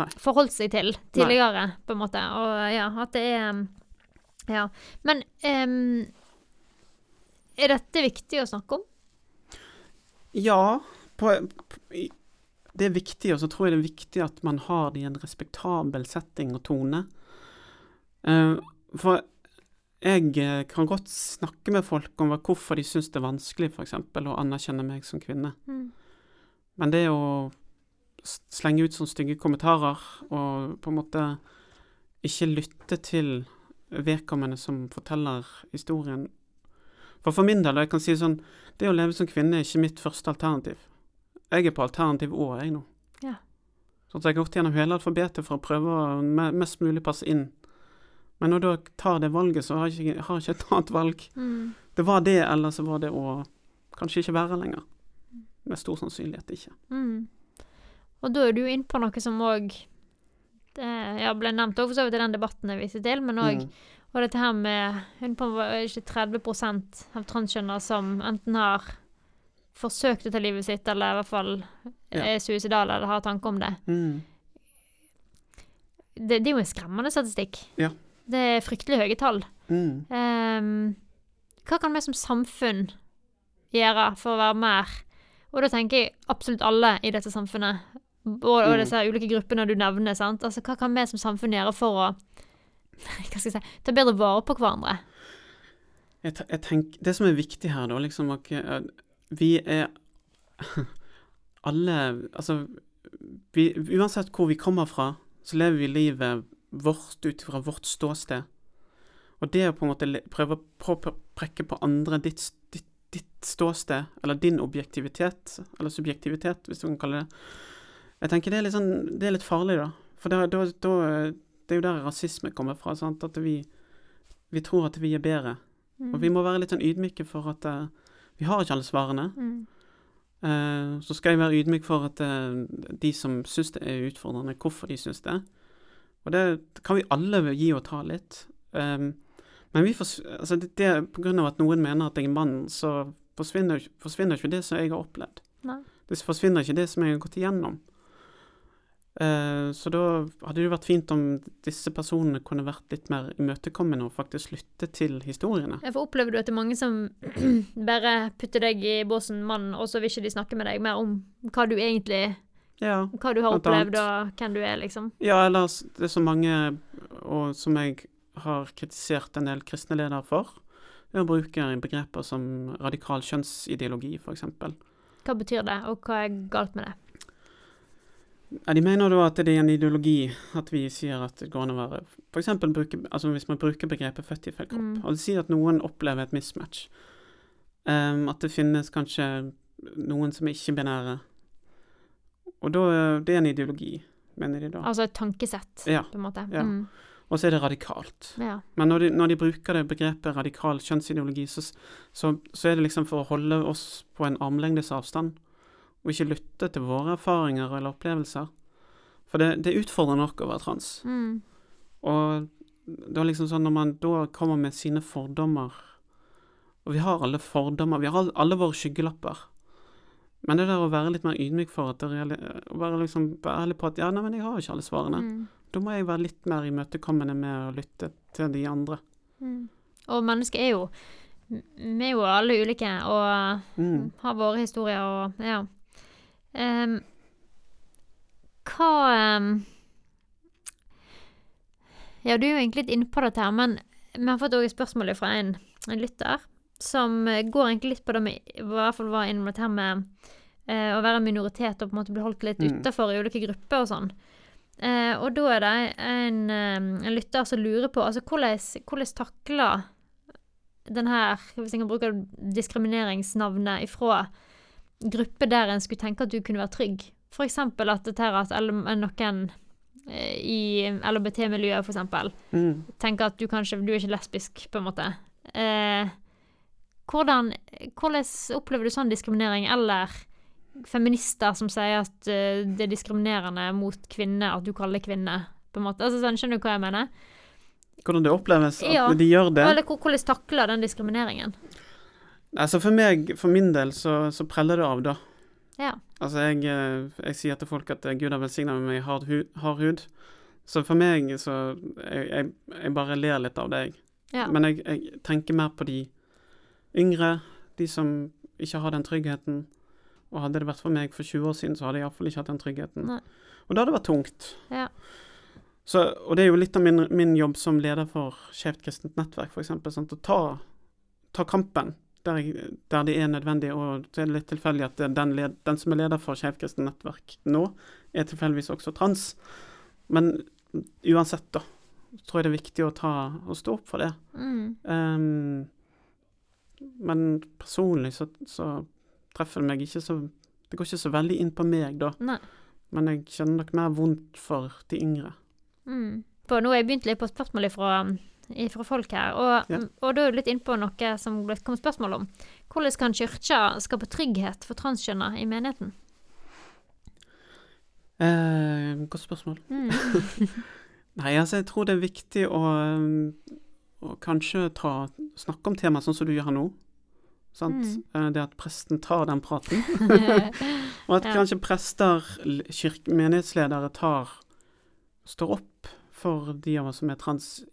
Nei. forholdt seg til tidligere, på en måte. Og ja, at det er um, Ja. Men um, er dette viktig å snakke om? Ja, på, på, det er viktig, og så tror jeg det er viktig at man har det i en respektabel setting og tone. Uh, for jeg eh, kan godt snakke med folk om hvorfor de syns det er vanskelig, f.eks., å anerkjenne meg som kvinne. Men det å slenge ut sånne stygge kommentarer og på en måte ikke lytte til vedkommende som forteller historien For for min del, og jeg kan si sånn Det å leve som kvinne er ikke mitt første alternativ. Jeg er på alternativ Å, jeg nå. Ja. Så jeg har gått gjennom hele alfabetet for å prøve å mest mulig passe inn. Men når du tar det valget, så har jeg ikke, har ikke et annet valg. Mm. Det var det, eller så var det å kanskje ikke være lenger. Med stor sannsynlighet ikke. Mm. Og da er du inne på noe som òg ja, ble nevnt også, for så vidt i den debatten jeg viste til, men òg Mm. Og dette her med hun på ikke 30 av transkjønner som enten har forsøkt å ta livet sitt, eller i hvert fall Ja. er suicidale eller har tanke om det. Mm. det. Det er jo en skremmende statistikk. Ja. Det er fryktelig høye tall. Mm. Um, hva kan vi som samfunn gjøre for å være mer Og da tenker jeg absolutt alle i dette samfunnet, og, og Mm. disse ulike gruppene du nevner. sant? Altså, Hva kan vi som samfunn gjøre for å hva skal jeg si, ta bedre vare på hverandre? Jeg, jeg tenker, det som er viktig her, da, liksom at vi er alle Altså, vi, uansett hvor vi kommer fra, så lever vi livet vårt ut fra vårt ståsted. Og det å på en måte prøve å prekke på andre ditt, ditt, ditt ståsted, eller din objektivitet, eller subjektivitet, hvis du kan kalle det Jeg tenker det er litt, sånn, det er litt farlig, da. For da, da, da, det er jo der rasisme kommer fra. Sant? At vi, vi tror at vi er bedre. Mm. Og vi må være litt sånn ydmyke for at uh, vi har ikke alle svarene. Mm. Uh, så skal jeg være ydmyk for at uh, de som syns det er utfordrende, hvorfor de syns det. Og det kan vi alle gi og ta litt. Um, men vi fors altså det, det, på grunn av at noen mener at jeg er mann, så forsvinner, forsvinner ikke det som jeg har opplevd. Nei. Det forsvinner ikke det som jeg har gått igjennom. Uh, så da hadde det vært fint om disse personene kunne vært litt mer imøtekommende og faktisk lytte til historiene. Får opplever du at det er mange som bare putter deg i båsen mann, og så vil ikke de snakke med deg mer om hva du egentlig Ja, Hva du har opplevd, annet. og hvem du er, liksom. Ja, eller det er så mange, og som jeg har kritisert en del kristne ledere for, er å bruke begreper som radikal kjønnsideologi, f.eks. Hva betyr det, og hva er galt med det? Ja, de mener da at det er en ideologi at vi sier at det går an å være eksempel altså hvis man bruker begrepet 'født i feil kropp', Mm. og det sier at noen opplever et mismatch. Um, at det finnes kanskje noen som er ikke-binære. Og da Det er en ideologi, mener de da. Altså et tankesett, Ja. på en måte. Ja. Mm. Og så er det radikalt. ja. Men når de, når de bruker det begrepet radikal kjønnsideologi, så, så, så er det liksom for å holde oss på en armlengdes avstand, og ikke lytte til våre erfaringer eller opplevelser. For det, det utfordrer nok å være trans. Mm. Og er liksom sånn når man da kommer med sine fordommer Og vi har alle fordommer, vi har alle, alle våre skyggelapper. Men det der å være litt mer ydmyk for at det Å være liksom ærlig på at ja, nei, men jeg har ikke alle svarene. Mm. Da må jeg være litt mer imøtekommende med å lytte til de andre. Mm. Og mennesker er jo Vi er jo alle ulike og Mm. har våre historier og Ja. Um, hva um, Ja, du er jo egentlig litt inne på dette her, men vi har fått også et spørsmål fra en, en lytter som eh, går egentlig litt på det med I hvert fall var innom dette her med eh, å være minoritet og på en måte bli holdt litt Mm. utafor i ulike grupper og sånn. Eh, og da er det en, eh, en lytter som lurer på altså hvordan, hvordan takler den her, hvis jeg kan bruke diskrimineringsnavnet ifra grupper der en skulle tenke at du kunne være trygg. Eksempel at dette her at noen eh, i LHBT-miljøet eksempel Mm. tenker at du kanskje du er ikke lesbisk, på en måte. Eh, hvordan, hvordan opplever du sånn diskriminering, eller feminister som sier at eh, det er diskriminerende mot kvinner at du kaller kvinner, på en måte. Altså, sånn, skjønner du hva jeg mener? Hvordan det oppleves at Ja. de gjør det. Eller hvordan takler den diskrimineringen? Altså for meg, for min del, så, så preller det av, da. Ja. Altså jeg, eh, jeg sier til folk at eh, Gud har velsigna meg med hard hud, hard hud. Så for meg så jeg, jeg, jeg bare ler litt av det, jeg. Ja. Men jeg, jeg tenker mer på de yngre, de som ikke har den tryggheten. Og hadde det vært for meg for 20 år siden, så hadde jeg iallfall ikke hatt den tryggheten. Nei. Og da hadde det vært tungt. Ja. Så, og det er jo litt av min, min jobb som leder for Skjevt kristent nettverk, f.eks. Å ta, ta kampen der, der det er nødvendig. Og så er det litt tilfeldig at den, led, den som er leder for Skjevt kristent nettverk nå, er tilfeldigvis også trans. Men uansett, da, tror jeg det er viktig å, ta, å stå opp for det. Mm. Ehm, men personlig så, så treffer det meg ikke så Det går ikke så veldig inn på meg, da. Nei. Men jeg kjenner nok mer vondt for de yngre. Mm. For nå har jeg begynt litt på spørsmål fra, fra folk her, og, Ja. og da er du litt innpå noe som det kom spørsmål om. Hvordan kan kirka skape trygghet for transkjønna i menigheten? Eh, godt spørsmål. Mm. Nei, altså jeg tror det er viktig å, å kanskje ta, snakke om temaet sånn som du gjør her nå. Sant? Mm. Eh, Det at presten tar den praten. Og at Ja. kanskje prester, kirke, menighetsledere tar Står opp for de av oss som er trans,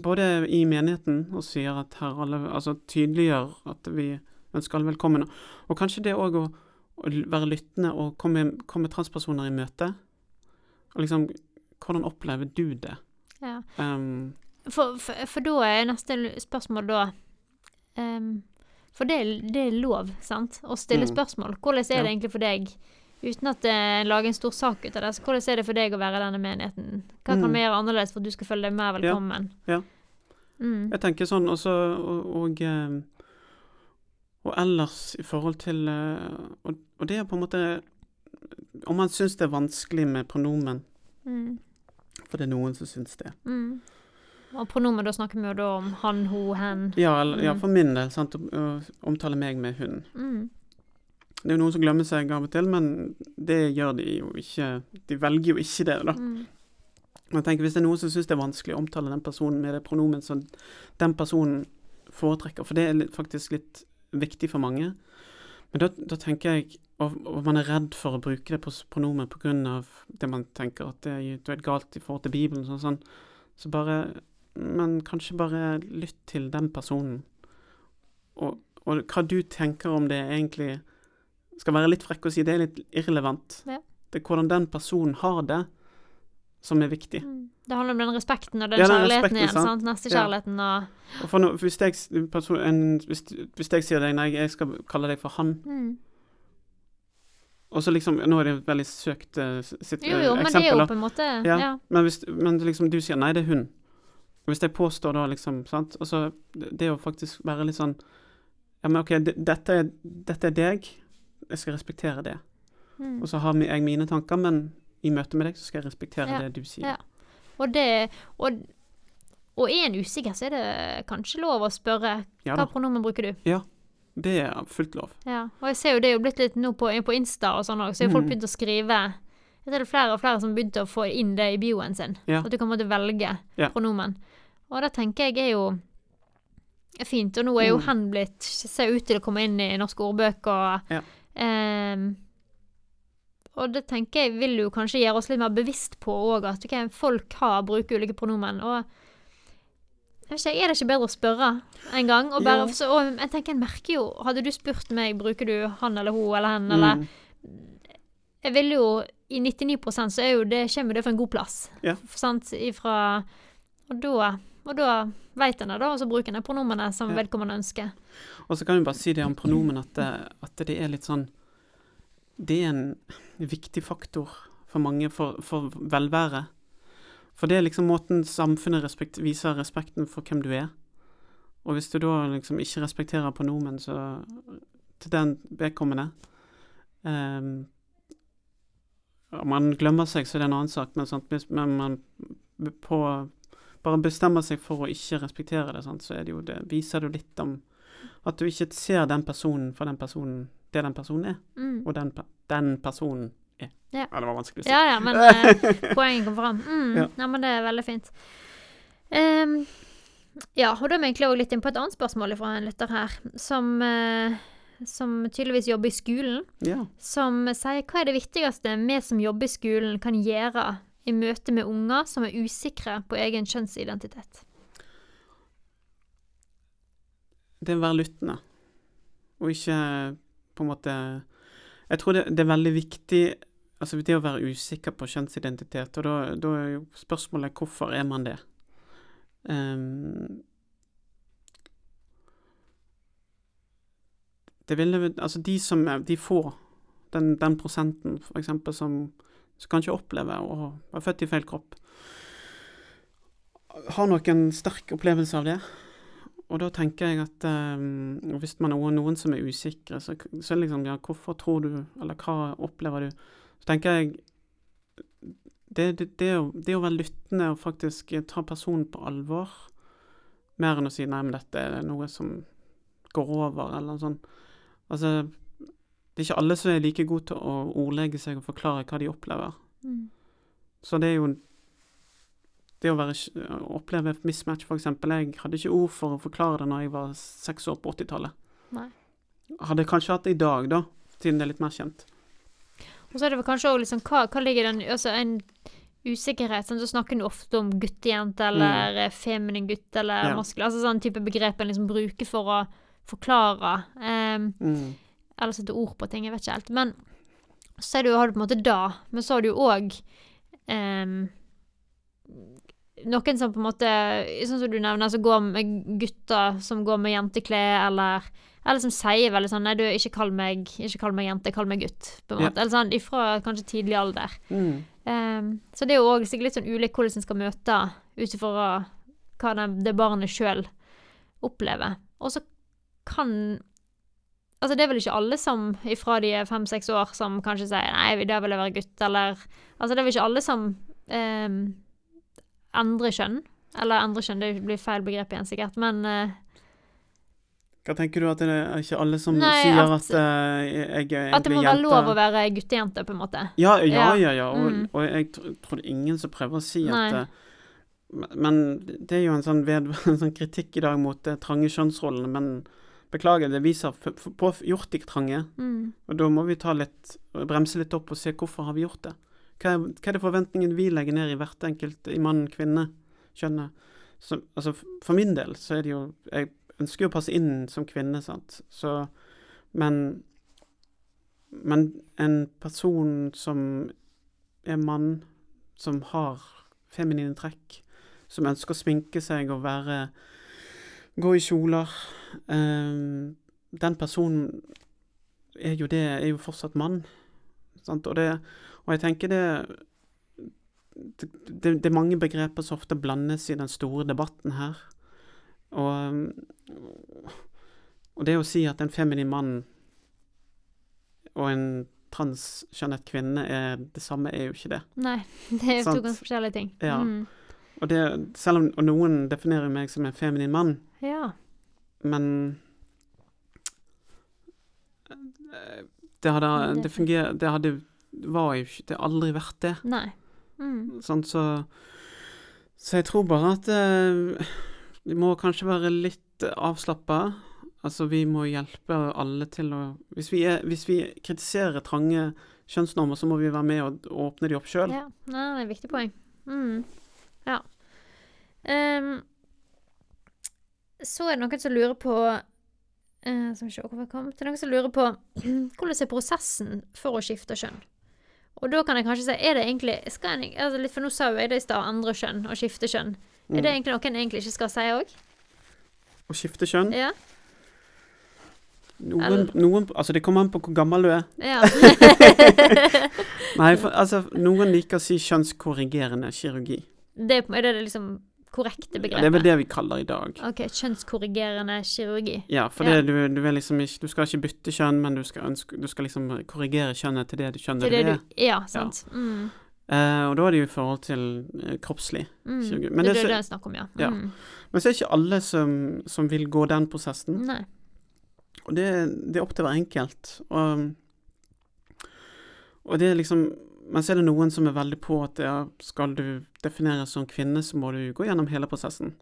både i menigheten og sier at her alle Altså tydeliggjør at vi ønsker alle velkommen. Og kanskje det òg å, å være lyttende og komme, komme transpersoner i møte. Og liksom Hvordan opplever du det? ja. Um, For, for, for da er neste spørsmål da um, For det, det er lov, sant? Å stille Mm. spørsmål. Hvordan er Ja. det egentlig for deg, uten at en lager en stor sak ut av det, så hvordan er det for deg å være i denne menigheten? Hva kan Mm. vi gjøre annerledes for at du skal føle deg mer velkommen? Ja. Mm. Jeg tenker sånn også, og, og, eh, og ellers i forhold til eh, og, og det er på en måte Om man syns det er vanskelig med pronomen, Mm. for det er noen som syns det. Mm. Og pronomen, da snakker vi jo da om han, ho, hen. Ja, eller, ja Mm. for min del, sant, å, omtale meg med hun. Mm. Det er jo noen som glemmer seg av og til, men det gjør de jo ikke. De velger jo ikke det, da. Mm. Jeg tenker Hvis det er noen som syns det er vanskelig å omtale den personen med det pronomen som den personen foretrekker, for det er litt, faktisk litt viktig for mange, men da, da tenker jeg og, og man er redd for å bruke det på pronomen pga. det man tenker at det er du galt i forhold til Bibelen, sånn, sånn. så bare Men kanskje bare lytt til den personen. Og, og hva du tenker om det, egentlig skal være litt frekk å si, det er litt irrelevant. Ja. Det er hvordan den personen har det, som er viktig. Mm. Det handler om den respekten og den Ja, den kjærligheten respekten, igjen. sant? Nestekjærligheten og Og for no, hvis, jeg, person, en, hvis, hvis jeg sier deg nei, jeg skal kalle deg for han, mm. og så liksom Nå er det et veldig søkt uh, sitt, Jo, jo, eh, men det er jo på en måte Ja. ja. Men hvis men liksom du sier nei, det er hun. Hvis jeg påstår da liksom, sant Altså, det, det å faktisk være litt sånn Ja, men OK, det, dette, er, dette er deg. Jeg skal respektere det. Mm. Og så har jeg mine tanker, men i møte med deg så skal jeg respektere Ja, det du sier. ja. Og det Og, og er en usikker, så er det kanskje lov å spørre Ja hva pronomen bruker du? Ja, Det er fullt lov. Ja. Og jeg ser jo det er jo blitt litt nå på, på Insta og sånn òg, så har folk Mm. begynt å skrive Jeg ser det er flere og flere som begynte å få inn det i bioen sin. Ja. At du kan måtte velge Ja. pronomen. Og det tenker jeg er jo er fint. Og nå er jo Mm. hen blitt Ser ut til å komme inn i norske ordbøker og Ja. ehm, og det tenker jeg vil jo kanskje gjøre oss litt mer bevisst på òg, at okay, folk har bruker ulike pronomen. Og ikke, er det ikke bedre å spørre en gang? Og, bare, ja. så, og jeg tenker, jeg merker jo Hadde du spurt meg bruker du han eller hun eller hen, eller Mm. Jeg vil jo I 99% så er jo det, kommer det fra en god plass. Ja. Sant? Ifra Og da og da vet en det, da, og så bruker en de pronomene som Ja. vedkommende ønsker. Og så kan vi bare si det om pronomen at at det er litt sånn Det er en viktig faktor for mange for, for velvære. For det er liksom måten samfunnet respekt, viser respekten for hvem du er. Og hvis du da liksom ikke respekterer pronomen så, til den vedkommende ehm, Om man glemmer seg, så er det en annen sak, men, sant, men man på, bare bestemmer seg for å ikke respektere det, sant, så det jo det, viser det jo litt om at du ikke ser den personen for den personen det den personen er, Mm. og den, den personen er. Ja. det var vanskelig å si. Ja, ja, men eh, poenget kom fram. Mm, Ja. ja. men det er veldig fint. Um, ja, og da er vi egentlig òg litt inn på et annet spørsmål fra en lytter her, som, eh, som tydeligvis jobber i skolen, Ja. som sier hva er det viktigste vi som jobber i skolen kan gjøre i møte med unger som er usikre på egen kjønnsidentitet? Det er å være lyttende, og ikke på en måte Jeg tror det, det er veldig viktig Altså det å være usikker på kjønnsidentitet, og da, da er jo spørsmålet hvorfor er man det? Ehm, det ville Altså de som er De få, den, den prosenten for eksempel som, kanskje opplever å være født i feil kropp, har nok en sterk opplevelse av det. Og da tenker jeg at um, hvis man er noen, som er usikre, så, så liksom ja, hvorfor tror du, eller hva opplever du? Så tenker jeg det, det, det, det å være lyttende og faktisk ta personen på alvor, mer enn å si nei, men dette er noe som går over, eller sånt. Altså, det er ikke alle som er like gode til å ordlegge seg og forklare hva de opplever. Mm. Så det er jo Det å være, å oppleve mismatch, eksempel. Jeg hadde ikke ord for å forklare det når jeg var seks år på 80-tallet. Nei. Hadde kanskje hatt det i dag, da, siden det er litt mer kjent. Og så er det vel kanskje også liksom hva, hva ligger den Altså en usikkerhet sånn, Så snakker du ofte om guttejente eller mm. feminin gutt eller Ja. maskulin. Altså sånn type begrep en liksom bruker for å forklare. Um, Mm. eller sette ord på ting, jeg vet ikke helt. Men så er det jo, har du på en måte da, men så har du jo òg noen som på en måte Sånn som du nevner, som går med gutter som går med jenteklær, eller eller som sier veldig sånn Nei, du, ikke kall meg, ikke kall meg jente, kall meg gutt. på en Ja. måte. Eller sånn ifra kanskje tidlig alder. Mm. Um, så det er jo òg sikkert litt sånn ulikt hvordan en skal møte ut ifra hva det, det barnet sjøl opplever. Og så kan Altså, det er vel ikke alle som ifra de er fem-seks år, som kanskje sier 'nei, da vil jeg være gutt', eller Altså, det er vel ikke alle som eh, endrer kjønn. Eller endrer kjønn, det blir feil begrep igjen, sikkert, men eh, Hva tenker du at det er ikke alle som Nei, sier at- at, uh, jeg er at det må være jente? lov å være guttejente, på en måte. Ja, ja, Ja. ja. Og, Mm. og jeg tror det er ingen som prøver å si Nei. at eh, Men det er jo en sånn, ved, en sånn kritikk i dag mot de trange kjønnsrollene. Men beklager, det viser på gjort de trange. Mm. Og da må vi ta litt, bremse litt opp og se hvorfor har vi gjort det. Hva er, hva er det forventningen vi legger ned i hvert enkelt, i mann, kvinne, kjønnet? Altså, for min del så er det jo Jeg ønsker jo å passe inn som kvinne, sant. Så Men Men en person som er mann, som har feminine trekk, som ønsker å sminke seg og være Gå i kjoler eh, Den personen er jo det Er jo fortsatt mann. Sant? Og, det, og jeg tenker det det, det det er mange begreper som ofte blandes i den store debatten her. Og, og det å si at en feminin mann og en transkjønnet kvinne er det samme, er jo ikke det. Nei, det er jo to ganske forskjellige ting. Ja. Mm. Og det, selv om og noen definerer meg som en feminin mann, ja. men det hadde, Det- funger, det hadde var jo ikke Det har aldri vært det. Nei. Mm. Sånn, så Så jeg tror bare at eh, vi må kanskje være litt avslappa. Altså, vi må hjelpe alle til å Hvis vi, er, hvis vi kritiserer trange kjønnsnormer, så må vi være med og, og åpne de opp sjøl. Ja, Nei, det er et viktig poeng. Mm. Ja. Ehm, så er det noen som lurer på uh, Som ikke se hvor vi kom. Det er noen som lurer på hvordan er prosessen for å skifte kjønn. Og da kan jeg kanskje si Er det egentlig en, altså litt, For nå sa jo jeg det i stad, andre kjønn og skifte kjønn. Er det egentlig noe en egentlig ikke skal si òg? Å skifte kjønn. Ja. Noen, noen Altså, det kommer an på hvor gammel du er. ja. Nei, for, altså, noen liker å si kjønnskorrigerende kirurgi. det, er det liksom korrekte Ja, begrepet? det er vel det vi kaller i dag. OK, kjønnskorrigerende kirurgi. Ja, for Ja. Det, du, du, liksom ikke, du skal ikke bytte kjønn, men du skal, ønske, du skal liksom korrigere kjønnet til det du kjønner det, det er. Ja, sant. Mm. Uh, og da er det jo i forhold til uh, kroppslig. Mm. Kirurgi. Men det, det, det er det så- jeg snakker om, ja. Ja. Mm. Men så er det ikke alle som, som vil gå den prosessen. Nei. Og det, det er opp til hver enkelt. Og, og det er liksom Men så er det noen som er veldig på at ja, skal du defineres som kvinne, så må du gå gjennom hele prosessen.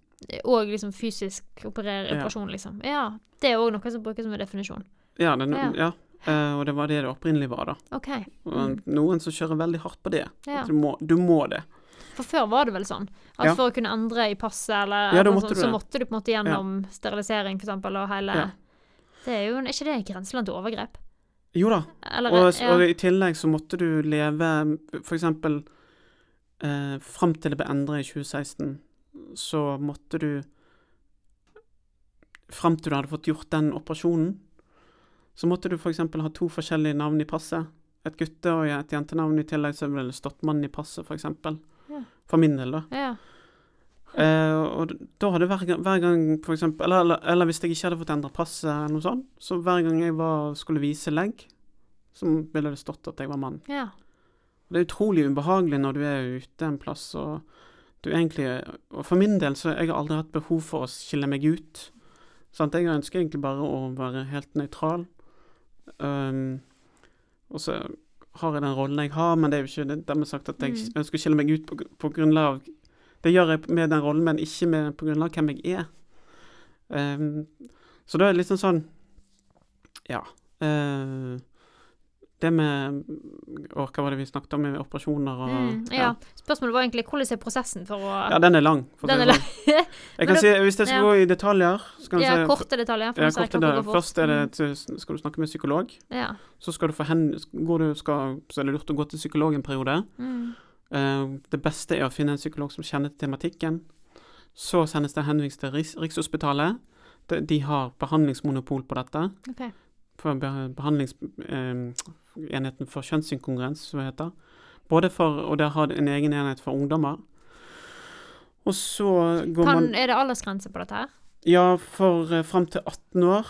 Og liksom fysisk operere, Ja. operasjon, liksom. Ja. Det er òg noe som brukes som en definisjon. Ja, det, Ja. ja. Uh, og det var det det opprinnelig var, da. OK. Mm. noen som kjører veldig hardt på det. Ja. Du må, du må det. For før var det vel sånn at Ja. for å kunne endre i passet, eller Ja, noe måtte sånt, så måtte du på en måte gjennom sterilisering, for eksempel, og hele Ja. Det er jo Er ikke det grenseland til overgrep? Jo da. Eller Og, ja. og i tillegg så måtte du leve for eksempel eh, Fram til det ble endret i 2016, så måtte du Fram til du hadde fått gjort den operasjonen, så måtte du f.eks. ha to forskjellige navn i passet. Et gutte- og et jentenavn. I tillegg så ville det stått mann i passet, f.eks. Ja. for min del, da. ja. Eh, og da hadde hver gang, hver gang for eksempel, eller, eller, eller hvis jeg ikke hadde fått endra passet, eller noe sånt, så hver gang jeg var, skulle vise legg, så ville det stått at jeg var mann. ja. Det er utrolig ubehagelig når du er ute en plass og du egentlig Og for min del så jeg har aldri hatt behov for å skille meg ut. Sant? Jeg ønsker egentlig bare å være helt nøytral. Um, og så har jeg den rollen jeg har, men det er jo ikke det dermed sagt at jeg Mm. ønsker å skille meg ut på, på grunnlag av Det gjør jeg med den rollen, men ikke med, på grunnlag av hvem jeg er. Um, så da er det litt sånn sånn Ja. eh, det med Å, hva var det vi snakket om med operasjoner og Mm, ja. Spørsmålet var egentlig hvordan er prosessen for å Ja, den er lang. Den er sånn. lang. Jeg kan si, Hvis jeg skal ja. gå i detaljer Ja, si, korte detaljer. Ja, korte fort. Først er det Mm. skal du snakke med psykolog. Ja. Så skal du få hen, går du, skal, så er det lurt å gå til psykolog en periode. Mm. Uh, det beste er å finne en psykolog som kjenner tematikken. Så sendes det henvisning til Riks, Rikshospitalet. De, de har behandlingsmonopol på dette. Behandlings... For behandlingsenheten for kjønnsinkongruens, som det heter. Både for, og der har en egen enhet for ungdommer. Og så går Kan, man er det aldersgrense på dette her? Ja, for uh, fram til 18 år,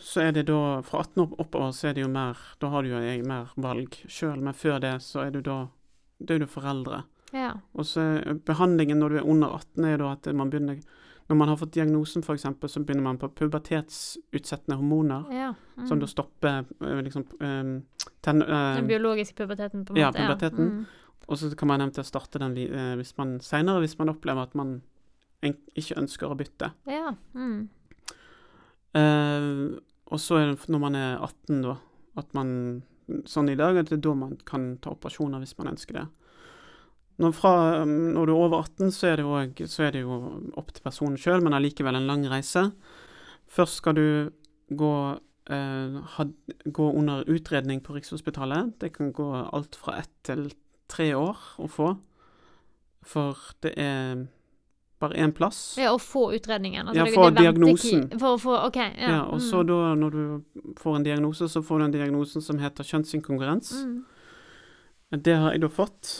så er det da Fra 18 år oppover så er det jo mer Da har du jo jeg, mer valg sjøl, men før det så er du da Da er du foreldre. Ja. Og så behandlingen når du er under 18, er da at man begynner Når man har fått diagnosen, f.eks., så begynner man på pubertetsutsettende hormoner. ja. Mm. Som da stopper eh, liksom um, ten, uh, Den biologiske puberteten, på en ja, puberteten. Ja. Mm. Og så kan man eventuelt starte den eh, hvis man seinere, hvis man opplever at man ikke ønsker å bytte. Ja. Mm. Uh, og så er det når man er 18, da, at man Sånn i dag at det er da man kan ta operasjoner hvis man ønsker det. Når, fra, når du er over 18, så er det, jo, så er det jo opp til personen sjøl, men allikevel en lang reise. Først skal du gå, eh, ha, gå under utredning på Rikshospitalet. Det kan gå alt fra ett til tre år å få. For det er bare én plass. Ja, å få utredningen. Altså, Ja, få diagnosen. For å få OK. Ja. Ja, og så mm. da, når du får en diagnose, så får du en diagnose som heter kjønnsinkongruens. Mm. Det har jeg da fått.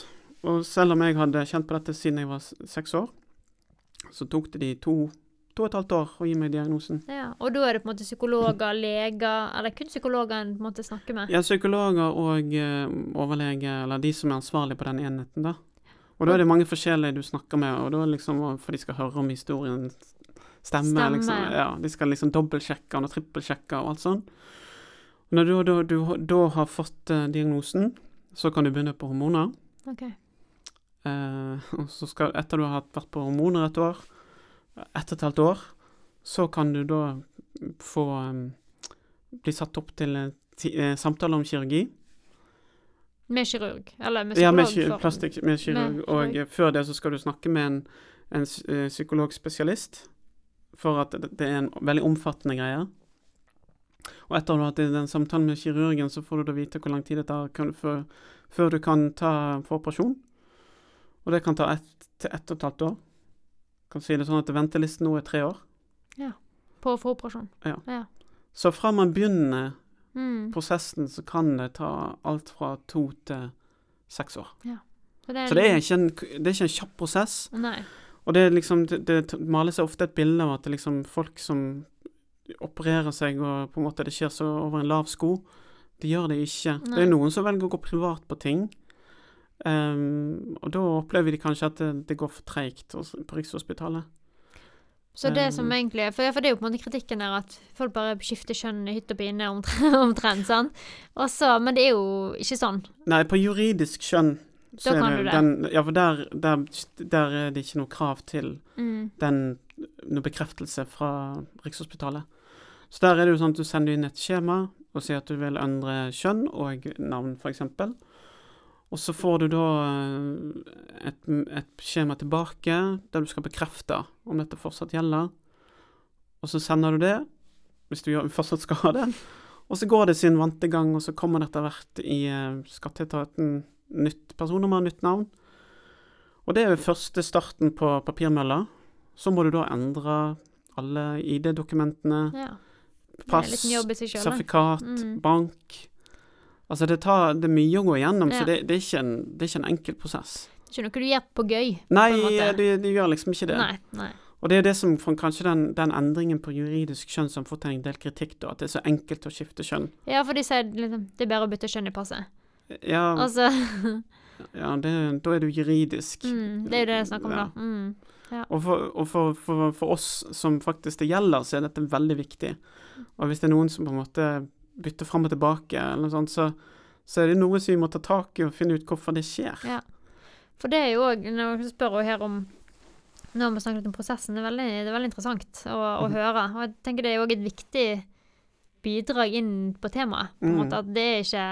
Og selv om jeg hadde kjent på dette siden jeg var seks år, så tok det de to, to og et halvt år å gi meg diagnosen. Ja, og da er det på en måte psykologer, leger Eller kun psykologer på en måte snakker med. Ja, psykologer og uh, overlege, eller de som er ansvarlig på den enheten, da. Og da er det mange forskjellige du snakker med, og da liksom for de skal høre om historien stemme. Stemme, liksom. ja. De skal liksom dobbeltsjekke og trippelsjekke og alt sånn. Når du da, har fått uh, diagnosen, så kan du begynne på hormoner. Ok. Eh, og så skal, etter du har vært på hormoner et år, ett og et halvt år, så kan du da få bli satt opp til eh, samtale om kirurgi. Med kirurg? Eller med Ja, med, psykolog? ki- for- med kirurg. Med Og kirurg. før det så skal du snakke med en, en eh, psykologspesialist, for at det, det er en veldig omfattende greie. Og etter du har hatt den samtalen med kirurgen, så får du da vite hvor lang tid det tar før, før du kan ta for operasjon. Og det kan ta ett til ett og et halvt år. Kan si det sånn at ventelisten nå er tre år. Ja. På å få operasjon? Så fra man begynner Mm. prosessen, så kan det ta alt fra to til seks år. Så det er, Så det er ikke en, det er ikke en kjapp prosess. Nei. Og det liksom, det, maler seg ofte et bilde av at det liksom folk som opererer seg og på en måte det skjer så over en lav sko. Det gjør det ikke. Det er noen som velger å gå privat på ting. Ehm, og da opplever de kanskje at det, det går for treigt på Rikshospitalet. Så det som egentlig egentlig for, for det er jo på en måte kritikken her at folk bare skifter kjønn i hytt og pine omtrent, sånn. Også, men det er jo ikke sånn. Nei, på juridisk kjønn så Da er kan det, du det. Den, ja, for der, der, der er det ikke noe krav til Mm. den noe bekreftelse fra Rikshospitalet. Så der er det jo sånn at du sender inn et skjema og sier at du vil endre kjønn og navn, f.eks. Og så får du da eh, et, et skjema tilbake der du skal bekrefte om dette fortsatt gjelder. Og så sender du det, hvis du fortsatt skal ha det. Og så går det sin vante gang, og så kommer det etter hvert i eh, skatteetaten nytt personnummer, nytt navn. Og det er første starten på papirmølla. Så må du da endre alle ID-dokumentene, Ja. Pass, sertifikat, Mm. bank. Altså det, tar, det er mye å gå igjennom, Ja. så det, det, er ikke en, det er ikke en enkel prosess. Det er ikke noe du gjør på gøy. Nei, de, de gjør liksom ikke det. Nei. nei. Og det er det som fra kanskje den, den endringen på juridisk kjønn som får til en del kritikk, da, at det er så enkelt å skifte kjønn. Ja, for de sier liksom det er bare å bytte kjønn i passet. Ja, Altså ja det, da er du juridisk. mm, Det er jo det jeg snakker om, Ja. da. Mm. Og, for, og for, for, for oss som faktisk det gjelder, så er dette veldig viktig. Og hvis det er noen som på en måte bytter fram og tilbake, eller noe sånt, så, så er det noe som vi må ta tak i og finne ut hvorfor det skjer. Ja. For det er jo òg Når jeg spør her om Nå har vi snakket om prosessen, det er veldig, det er veldig interessant å, å mm. høre. Og jeg tenker det er òg et viktig bidrag inn på temaet. På en mm. måte At det er ikke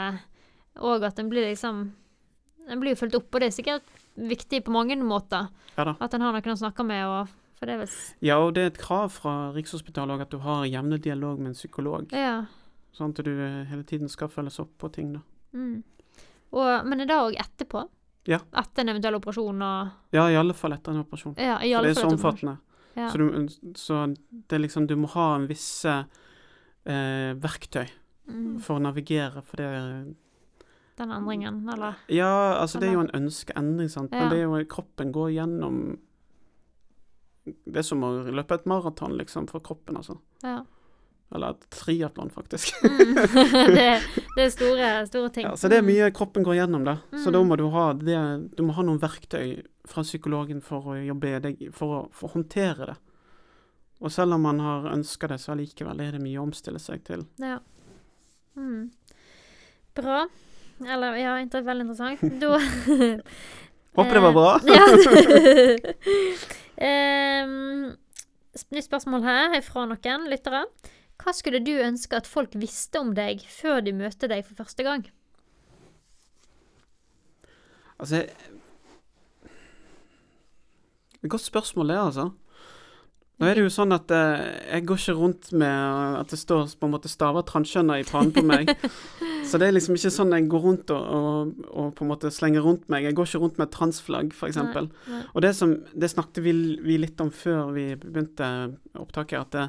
Og at en blir liksom En blir jo fulgt opp, og det er sikkert viktig på mange måter. Ja. At en har noen å snakke med, og For det er vel Ja, og det er et krav fra Rikshospitalet òg at du har jevne dialog med en psykolog. Ja. Sånn at du eh, hele tiden skal følges opp på ting, da. Mm. Og, men er det òg etterpå? Ja. Etter en eventuell operasjon og Ja, i alle fall etter en operasjon. Ja, i For alle det er så omfattende. Ja. Så, du, så det er liksom Du må ha en visse eh, verktøy Mm. for å navigere, for det Den endringen, eller Ja, altså det er jo en ønskeendring, sant. Ja. Men det er jo kroppen går gjennom Det er som å løpe et maraton, liksom, for kroppen, altså. Ja. Eller triatlon, faktisk. Mm. det, det er store, store ting. Ja, så det er mye kroppen går gjennom, da. Så Mm. da må du ha det Du må ha noen verktøy fra psykologen for å jobbe deg For å, for å håndtere det. Og selv om man har ønska det, så allikevel er det mye å omstille seg til. Ja. Mm. Bra. Eller, ja, veldig interessant. Da Håper det var bra. Ja. Ehm, nytt spørsmål her fra noen lyttere. Hva skulle du ønske at folk visste om deg før de møter deg for første gang? Altså Et godt spørsmål, det, altså. Nå er det jo sånn at eh, jeg går ikke rundt med at det står på en måte staver transkjønner i pannen på meg. Så det er liksom ikke sånn jeg går rundt og, og, og på en måte slenger rundt meg. Jeg går ikke rundt med transflagg, f.eks. Og det som Det snakket vi, vi litt om før vi begynte opptaket, at det,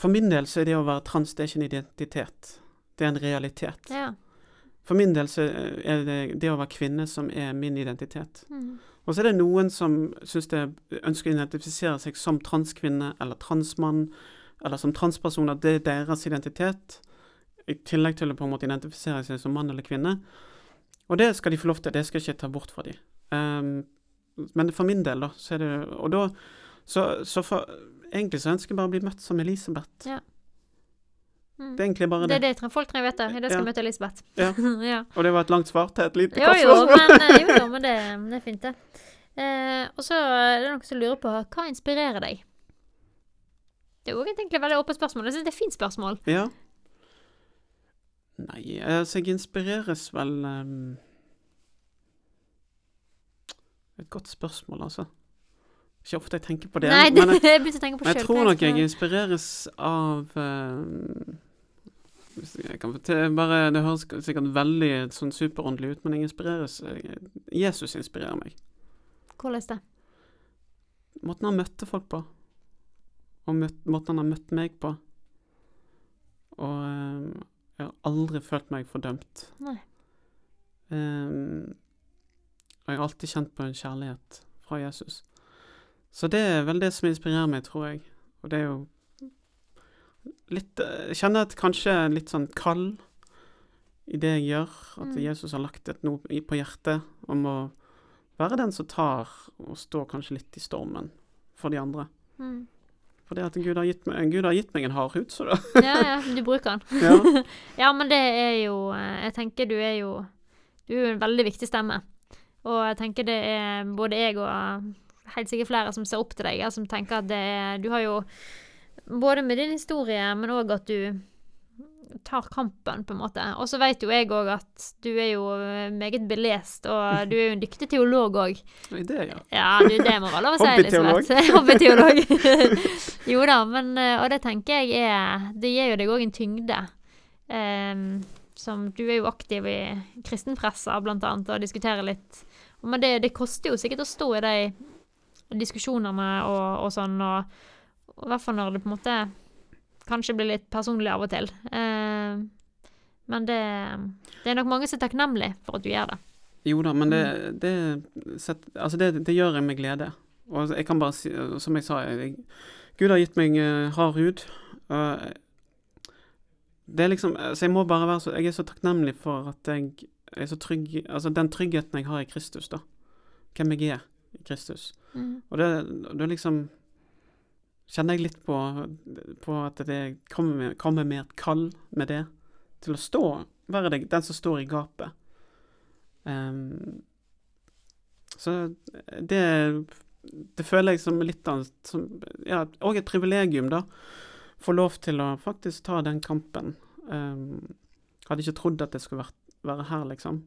for min del så er det å være trans det er ikke en identitet. Det er en realitet. Ja. For min del så er det det å være kvinne som er min identitet. Mm. Og så er det noen som synes det ønsker å identifisere seg som transkvinne eller transmann, eller som transpersoner. det er deres identitet, i tillegg til å på en måte identifisere seg som mann eller kvinne. Og det skal de få lov til, det skal jeg ikke ta bort fra dem. Um, men for min del, da, så er det Og da Så, så for Egentlig så ønsker jeg bare å bli møtt som Elisabeth. Mm. Det er egentlig bare Det det. er det jeg trenger- folk trenger vite. Jeg skal Ja. møte Elisabeth. Ja. ja. Og det var et langt svar til et lite kort spørsmål. men, eh, jo, jo, men det, det er fint, det. Eh, og så er det noen som lurer på hva inspirerer deg? Det er jo egentlig et veldig åpent spørsmål. Jeg synes det er et fint spørsmål. Ja. Nei, altså jeg inspireres vel um, Et godt spørsmål, altså. Ikke ofte jeg tenker på det. Nei, men jeg, jeg begynte å tenke på men jeg tror nok jeg inspireres av uh, jeg kan fortelle, bare, Det høres sikkert veldig sånn superåndelig ut, men jeg inspireres eh, Jesus inspirerer meg. Hvordan det? Måten han møtte folk på. Og møt, måten han har møtt meg på. Og ehm, jeg har aldri følt meg fordømt. Nei. Um, og jeg har alltid kjent på en kjærlighet fra Jesus. Så det er vel det som inspirerer meg, tror jeg. Og det er jo litt eh, Jeg kjenner at kanskje litt sånn kall i det jeg gjør. At Mm. Jesus har lagt et noe på hjertet om å være den som tar og står kanskje litt i stormen for de andre. Mm. det at Gud har gitt meg, Gud har gitt meg en hard hud, så da. Ja, ja, du bruker den. Ja. Ja, men det er jo eh, Jeg tenker du er jo Du er jo en veldig viktig stemme. Og jeg tenker det er både jeg og helt sikkert flere som ser opp til deg, som tenker at det Du har jo Både med din historie, men òg at du tar kampen, på en måte. Og så vet jo jeg òg at du er jo eh, meget belest, og du er jo en dyktig teolog òg. Det, ja. Ja, du, det må være lov å si, Hobbyteolog. Elisabeth. Hobbyteolog. jo da, men eh, Og det tenker jeg er Det gir jo deg òg en tyngde. Um, som Du er jo aktiv i kristenpressa, blant annet, og diskuterer litt. Men det, det koster jo sikkert å stå i de diskusjonene og, og sånn, og, og i hvert fall når det på en måte kanskje blir litt personlig av og til. Eh, men det, det er nok mange som er takknemlige for at du gjør det. Jo da, men det, det, sett, altså det, det gjør jeg med glede. Og jeg kan bare si, som jeg sa, jeg, Gud har gitt meg eh, hard hud. det er liksom Så jeg må bare være så Jeg er så takknemlig for at jeg er så trygg Altså den tryggheten jeg har i Kristus, da. Hvem jeg er i Kristus. Mm. Og det, det liksom Kjenner jeg litt på, på at det kommer med, kommer med et kall med det, til å stå, være det, den som står i gapet. Um, så det, det føler jeg som litt av som, ja, Og et privilegium, da. Få lov til å faktisk ta den kampen. Um, hadde ikke trodd at det skulle vært, være her, liksom.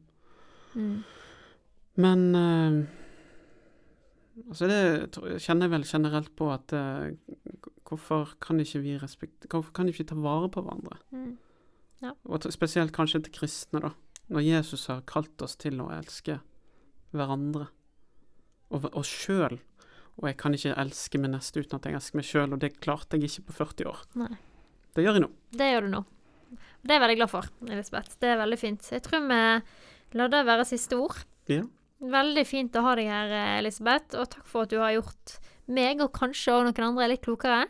Mm. Men eh, Altså det kjenner jeg vel generelt på at uh, Hvorfor kan ikke vi respekt... Hvorfor kan ikke vi ta vare på hverandre? Mm. Og spesielt kanskje til kristne, da. Når Jesus har kalt oss til å elske hverandre. Og oss sjøl. Og jeg kan ikke elske min neste uten at jeg elsker meg sjøl, og det klarte jeg ikke på 40 år. Nei. Det gjør jeg nå. Det gjør du nå. Det er jeg veldig glad for, Elisabeth. Det er veldig fint. Jeg tror vi lar det være siste ord. Ja. Veldig fint å ha deg her, Elisabeth, og takk for at du har gjort meg, og kanskje også noen andre, litt klokere.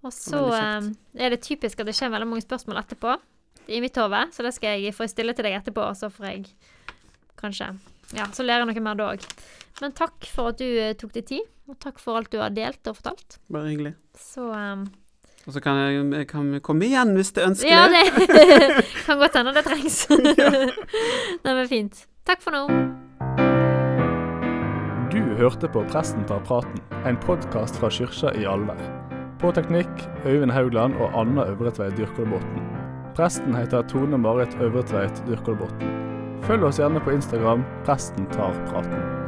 Og så eh, kjekt. er det typisk at det kommer veldig mange spørsmål etterpå i mitt hode, så det skal jeg få stille til deg etterpå, og så får jeg kanskje Ja, så lærer jeg noe mer da òg. Men takk for at du eh, tok deg tid, og takk for alt du har delt og fortalt. Bare hyggelig. Så um, Og så kan jeg, jeg kan komme igjen hvis det er ønskelig. Ja, det kan godt hende det trengs. Nei, men fint. Takk for nå. Du hørte på Presten tar praten, en podkast fra kyrkja i Alver. På teknikk Øyvind Haugland og Anna Øvretveit Dyrkolbotn. Presten heter Tone Marit Øvretveit Dyrkolbotn. Følg oss gjerne på Instagram Presten tar praten.